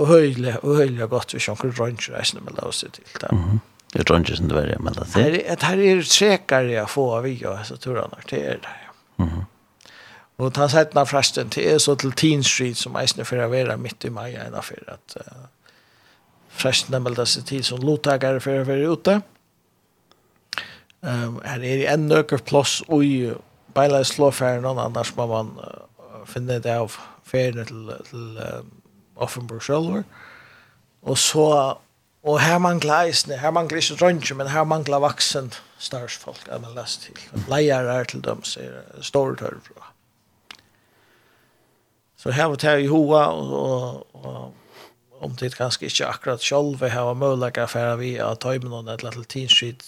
og øyelig, og øyelig godt hvis noen rønner eisene melder seg til. Det. Mm. Det tror inte som det var det, men det är... Det här är säkare att få av jag, så tror jag nog det är det. Mm. Och ta sett den frasten till så till Teen Street som är för att vara mitt i maj ena för att uh, frasten melda sig till som lottagare för att vara ute. Um, här är det en nöker plås och i bejla i slåfärden någon annars må man uh, finna det av färden till, till um, Offenburg själv. Och så Og her mangler eisene, her mangler ikke dronje, men her mangler vaksen starsfolk, er man lest til. Leier er til dem, sier store tørre Så her var det i hoa, og, og, og om det kanskje ikke akkurat selv, vi har mulighet for vi har tøymen og et eller annet tidsskitt,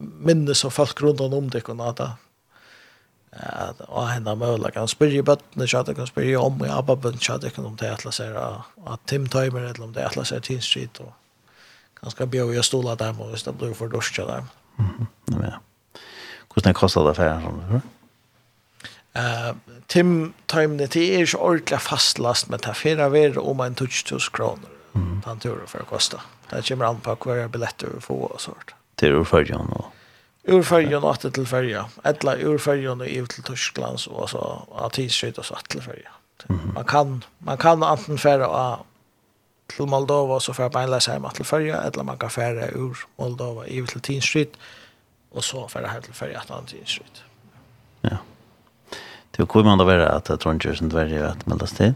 minnes og folk rundt om det kunne ha det at å henda Han spør i bøttene så chat kan spørre om i abba bøtten chat kan om det atlas er at Tim Timer eller om det atlas er Teen Street og ganske bjør vi jag stola og hvis det blir för duschar där. Mhm. Ja. Hvordan kostar det affären som du Eh, Tim Timer det er ikke ordentlig fastlast men det er fire ver om en touch to kronor. Mm. den turen for å koste. Det kommer an på hver billetter vi får og sånt. Det är ju för ur färjan och till färja. Eller ur färjan och ut till Tyskland så alltså att tidsskjut och så till färja. Man kan man kan antingen färra till Moldova så för på en läsa hem till färja eller man kan färra ur Moldova ut till tidsskjut och så färra hem till färja att tidsskjut. Ja. Det kommer man då vara att jag tror inte det är sånt värre att melda till.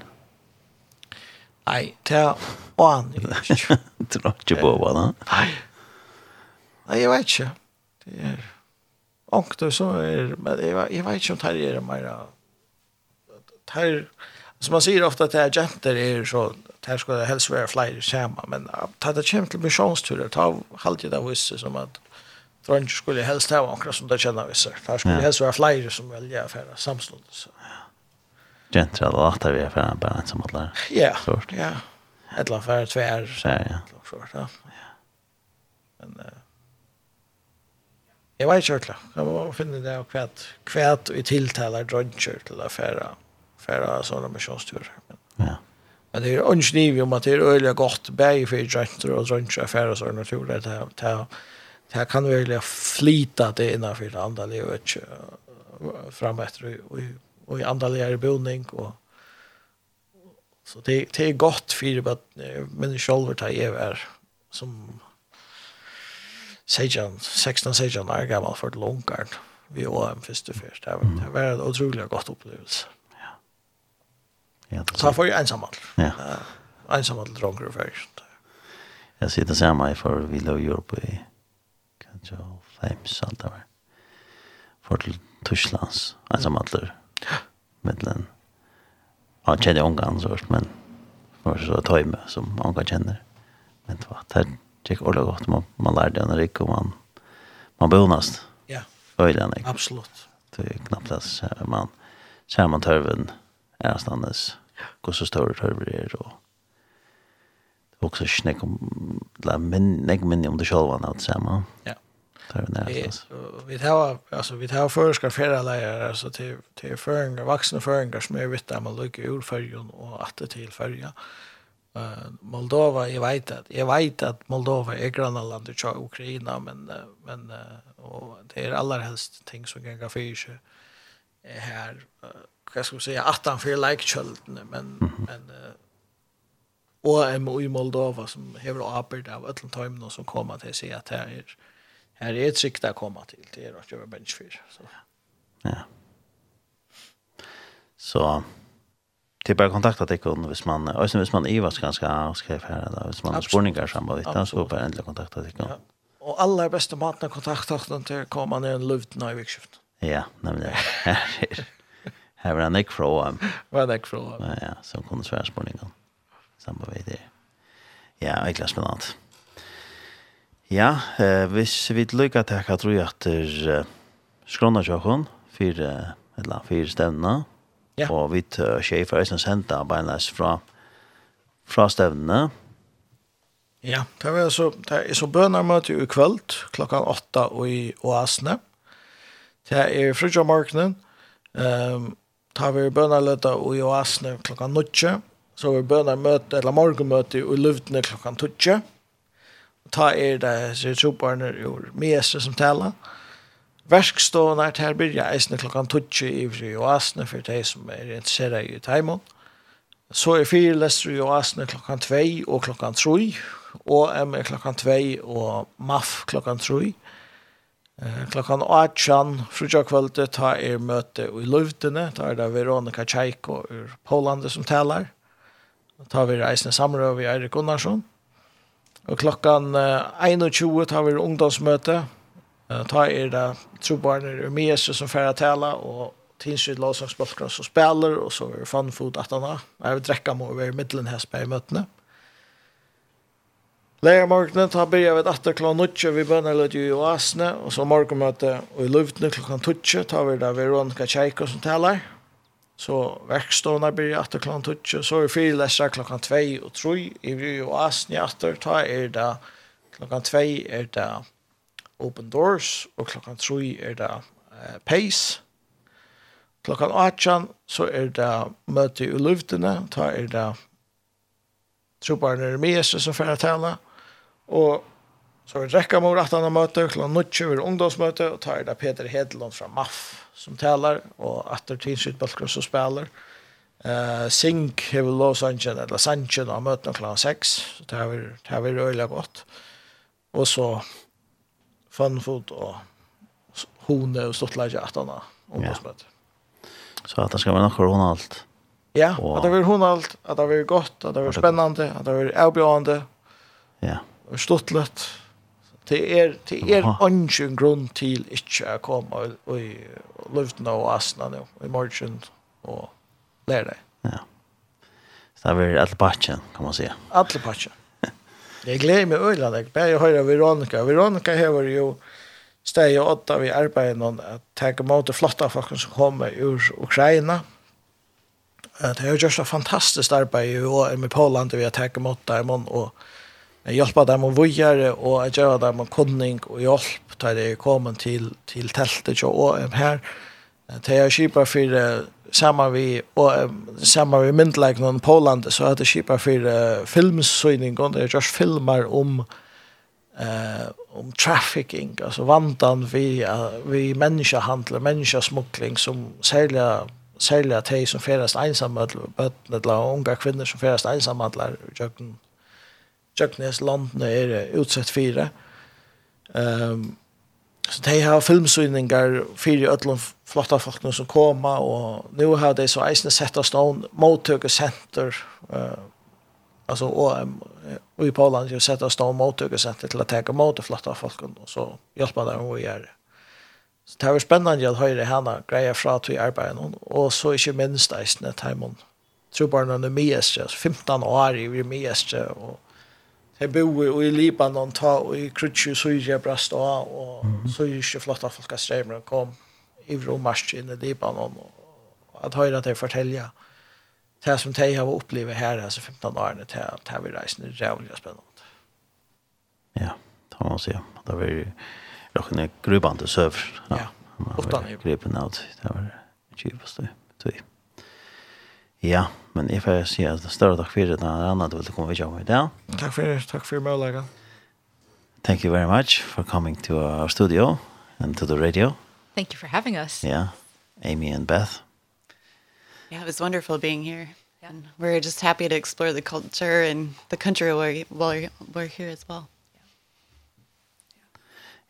Nej, det är oan. Det är inte på vad. Nej. Nej, jag vet inte. Det er ångt og så er, men jeg, jeg vet ikke om det er mer, det er, som man sier ofte at det er jenter er så, det skal det helst være flere sammen, men det kommer kjem til misjonsturer, ta halvt i det visse som at dronjer skulle helst ha ångra som det kjenner visse, det skulle ja. helst være flere som velger affæra samstånd. Ja. Jenter hadde lagt vi i affæra bare en som alle. Ja, ja. Et eller annet affæra tver. Ja, ja. Ja, ja. Men, Jeg var ikke klar. Jeg må finne det og kvæt. Kvæt og i tiltaler drønner til å fære, fære sånne misjonsturer. Ja. Men det er ønskniv om at det er øyelig godt bæg for drønner og drønner og fære sånne turer. Det, det, det kan virkelig flyte det innenfor det andre livet fram efter och i andra läger boning och så det det är gott för att men själva ta är som 16, sejan 16 gammal gammel for lunkeren vi var en første først. Det var, det var en utrolig godt opplevelse. Ja. Ja, så jeg får jo ensamhet. Ja. Uh, ensamhet dronker først. Jeg sier det samme, jeg får vi lov i Europa i kanskje fem sånt der. For til Tysklands ensamhet. Ja. Med den. Ja, jeg kjenner ungen så, men for så tøyme som ungen kjenner. Men det var, det det är ordentligt gott. Man, man lär en rik och man, man bonas. Ja. Öjligen. Absolut. Det är knappt att man ser man törven är stannes, Går så stor törver det är och också snäck om la men näck men om det själva något samma. Ja. Törven är stannes. Vi tar alltså vi tar förskar flera läger alltså till till föringar, vuxna föringar som är vitt där man lägger ur färgen och att det till Eh Moldova, jag vet att jag vet att Moldova är grannlandet till Ukraina men uh, men uh, och det är allra helst ting som kan för sig är här vad ska vi säga att han för like children men men och en i Moldova som har arbetat av ett time som kommer till sig att här är här är ett sikt att komma till det är att göra bench för så. Ja. Så det bara kontakta dig om hvis man och sen hvis man är vars ganska skrev här då hvis man har spårningar samma vitt så bara ändå kontakta dig kun. Ja. Och alla bästa maten kontakta den till komma ner en luft när vi skift. Ja, nämligen. Här var en ek från. Var en från. Ja, så kunde svärs spårningar. Samma vitt det. Ja, verkligen spännande. Ja, eh, hvis vi lykker til hva tror jeg at uh, skrona sjåkon, fire, eller fire stevner, Ja. Og vi tar skjer for eisen senda beinleis fra, fra stevnene. Ja, det er så, det er så bønermøte i kveld klokkan åtta og i Oasne. Det er frutjomorkenen. Um, tar vi bønerløte i Oasne klokkan nødtje. Så vi bønermøte, eller morgenmøte i Luvdene klokkan tøtje. Ta er det, så er troparne ur Mese som taler. Ja Verkstående er til byrja eisne klokkan 12 i fri og asne for de som er interessera i Taimon. Så er fire lester i asne klokkan 2 og klokkan 3 og M er klokkan 2 og MAF klokkan 3. Eh, klokkan 18 frutja kvölde ta er møte i Luvdene, ta er da Veronica Tjeiko ur Polandet som talar. Ta vi reisne samrøv i Eirik Gunnarsson. Og klokkan 21 tar vi ungdomsmøte ta er det trobarner ur Mese som færre tala, og tinskyld lovsangsbalkene som spiller, og så er fanfot at han har. Jeg vil drekke må være middelen her spør i møtene. Lærer morgenen, ta byrja ved at det klokka nutje, vi bønner litt i oasene, og så morgenmøte og i luftene klokka tutje, ta vi da Veronica Tjeiko som taler. Så verkstående blir at det klokka tutje, så er fire lesere klokka tvei og troi, i oasene i atter, ta er det klokka tvei er det Open Doors, og klokkan 3 er det uh, Pace. Klokkan 18 så er det møte i luftene, ta er det trobarne er med Jesus som færre tala, og så er det rekka mor at han har møte, klokkan 19 er ungdomsmøte, og ta er det Peter Hedlund fra MAF som talar, og atter tidsitt balkar som spelar. Uh, Sink hever Los Angeles, eller Sanchez, og møtene klokkan 6, så det har vi, det har vi røyla godt. Og så Fanfot og Hone og Stortleidje at han har Så at det skal være noe hun alt. Ja, og... at det vil hun alt, at det vil godt, at det vil spennende, at det vil avbjørende. Ja. Og stortløtt. Det er, det er ønsken grunn til ikke å komme og, og løftene og asene nå, i morgen og lære det. Ja. Så det er vel alle patchen, kan man si. Alle patchen. Jeg gleder meg øyla, jeg bare hører Veronica. Veronica hever jo steg og åtta vi arbeider noen at tenke mot det flotte folk som kommer ur Ukraina. Det er jo just et fantastisk arbeid i år med Poland vi har tenke mot dem og hjelpe dem å vujere og gjøre dem om kunning og hjelp til de kommet til, til teltet og her. Det er kjipa for samma vi og samma vi myndleik i Poland så hadde skipar for uh, filmsøyning og det just filmar om eh om trafficking alltså vantan vi uh, vi människohandel människosmuggling som sälja sälja te som färdast ensamma eller unga kvinnor som färdas ensamma eller jökn jöknes land när är för det ehm um, Så de har filmsynningar fyrir öllum flotta folkene som komma og nu har de så eisne sett oss noen mottøkesenter, uh, altså och og i Poland har sett oss noen mottøkesenter til å teka mot flotta folkene, og så hjälpa dem å gjøre det. Så det var spennende å høre henne greia fra til arbeidet, og så ikke minst eisne timon. Tror bare noen mye, 15 år i mye, og Jeg bor i Libanon, ta og i Krutsi, Syrje, Brasta, og Syrje, flotta folk av strømmer, kom i Romarsk inn i Libanon, og at høyre at jeg forteller det som jeg har opplevd her, altså 15 årene, det har vi er rævlig spennende. Ja, det må man si, det var rokkene grubande søver. Ja, utan i. Gripen av det, det var kjipast det, tog. Ja, men jeg får si at større takk for det når Anna du ville komme videre med det. Takk for det, takk for det, Thank you very much for coming to our studio and to the radio. Thank you for having us. Yeah, Amy and Beth. Yeah, it was wonderful being here. And we're just happy to explore the culture and the country where while we're here as well.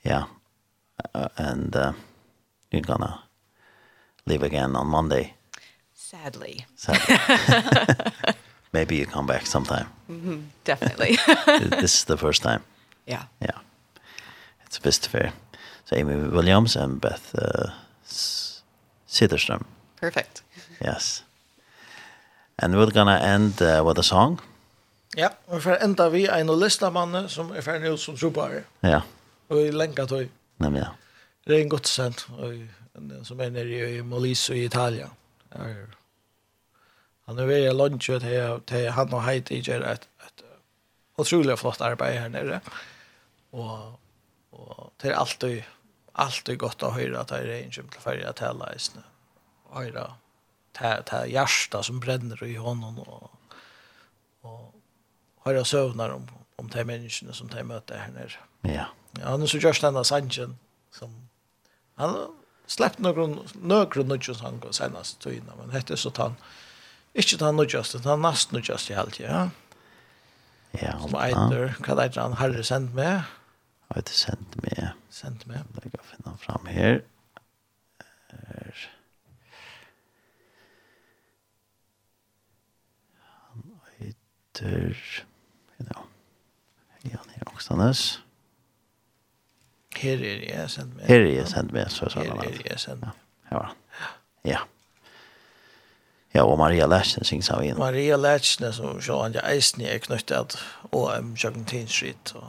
Yeah. Yeah. Uh, and uh, you're gonna leave again on Monday. Sadly. Sadly. Maybe you come back sometime. Mm -hmm, definitely. this is the first time. Yeah. Yeah. It's best fair. So Amy Williams and Beth uh, Siderstrom. Perfect. Yes. And we're going to end uh, with a song. Ja, og for enda vi er noen listamanne som er ferdig ut som trobare. Ja. Og i lenka tog. Nei, ja. Det er en godt sent, og, som er nere i Molise i Italia. Ja, ja han är veldig lunch att här till han og Heidi gjør et, et utrolig otroligt flott arbete här nere. Och och det är alltid alltid gott att höra att det är en kymla färja att hälla i snö. Höra det hjärta som bränner i honom och, och höra sövnar om, om de människorna som de möter här nere. Ja. Ja, nu så görs denne här som han släppt några några nudges han går senast tog men hette så tant Ikke den nødgjøste, den nast nødgjøste i alt, ja. Ja, Som eiter, hva er det han har sendt med? Har det sendt med? Sendt med. Jeg kan finne han fram her. Her. Han eiter, ja, Jan han er også Her er jeg sendt med. Her er jeg sendt med, så er han. Her er jeg sendt med. Ja, her var han. Ja. Ja, og Maria Læsne synger sammen inn. Maria Læsne, som så han ja eisen er knyttet og um, Jacqueline Street. Og,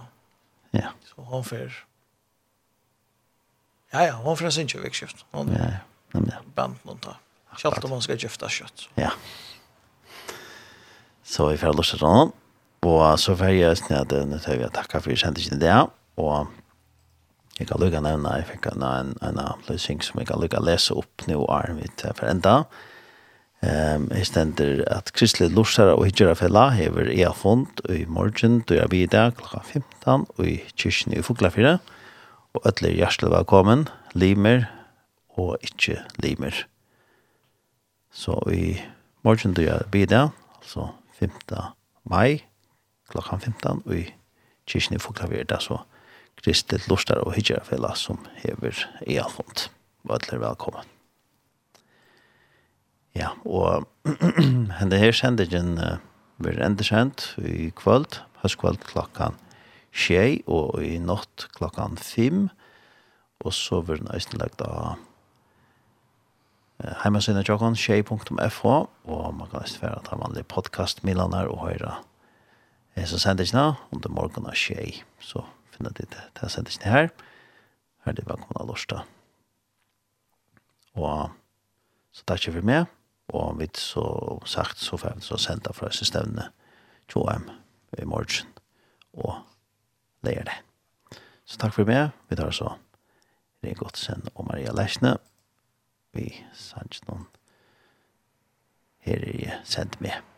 ja. Så han får... Ja, ja, han får sin sinnsjø vekkskift. ja, ja, ja. ja. band noen da. Kjalt om han skal gifte kjøtt. Ja. Så vi får lyst til honom. Og så får jeg snitt at nå tar vi å takke for jeg kjente ikke det. Og jeg kan lukke nevne, jeg fikk en, en, en løsning som jeg kan lukke lese opp nå, Arvid, for enda. Ja Ehm um, stender at kristelig lorsar og hijra fella hever er fond i morgen då er vi klokka 15 og i kyrkjen i Fuglafire og alle er hjertelig velkommen limer og ikki limer så i morgen då er vi i dag altså 5. mai klokka 15 og i kyrkjen i Fuglafire det så kristelig lorsar og hijra fella som hever er fond og alle velkommen. Ja, og henne her sendingen uh, blir endesendt i kvöld, høstkvöld klokkan tjei, og i natt klokkan fem, Og så vil den eisen lagt av heimasiden av Jokon, tjei.fh, og man kan eisen være at han vanlig podcast milaner og høyre hese sendingen under morgen av tjei. Så finner de det til sendingen her. Her er det velkommen av lorsta. Og så takk for meg og vi så sagt så fem så sendte fra systemene 2M i morgen og leger det. Så takk for meg. Vi tar så Ring Godsen og Maria Lersne. Vi sanns noen her er jeg sendt med.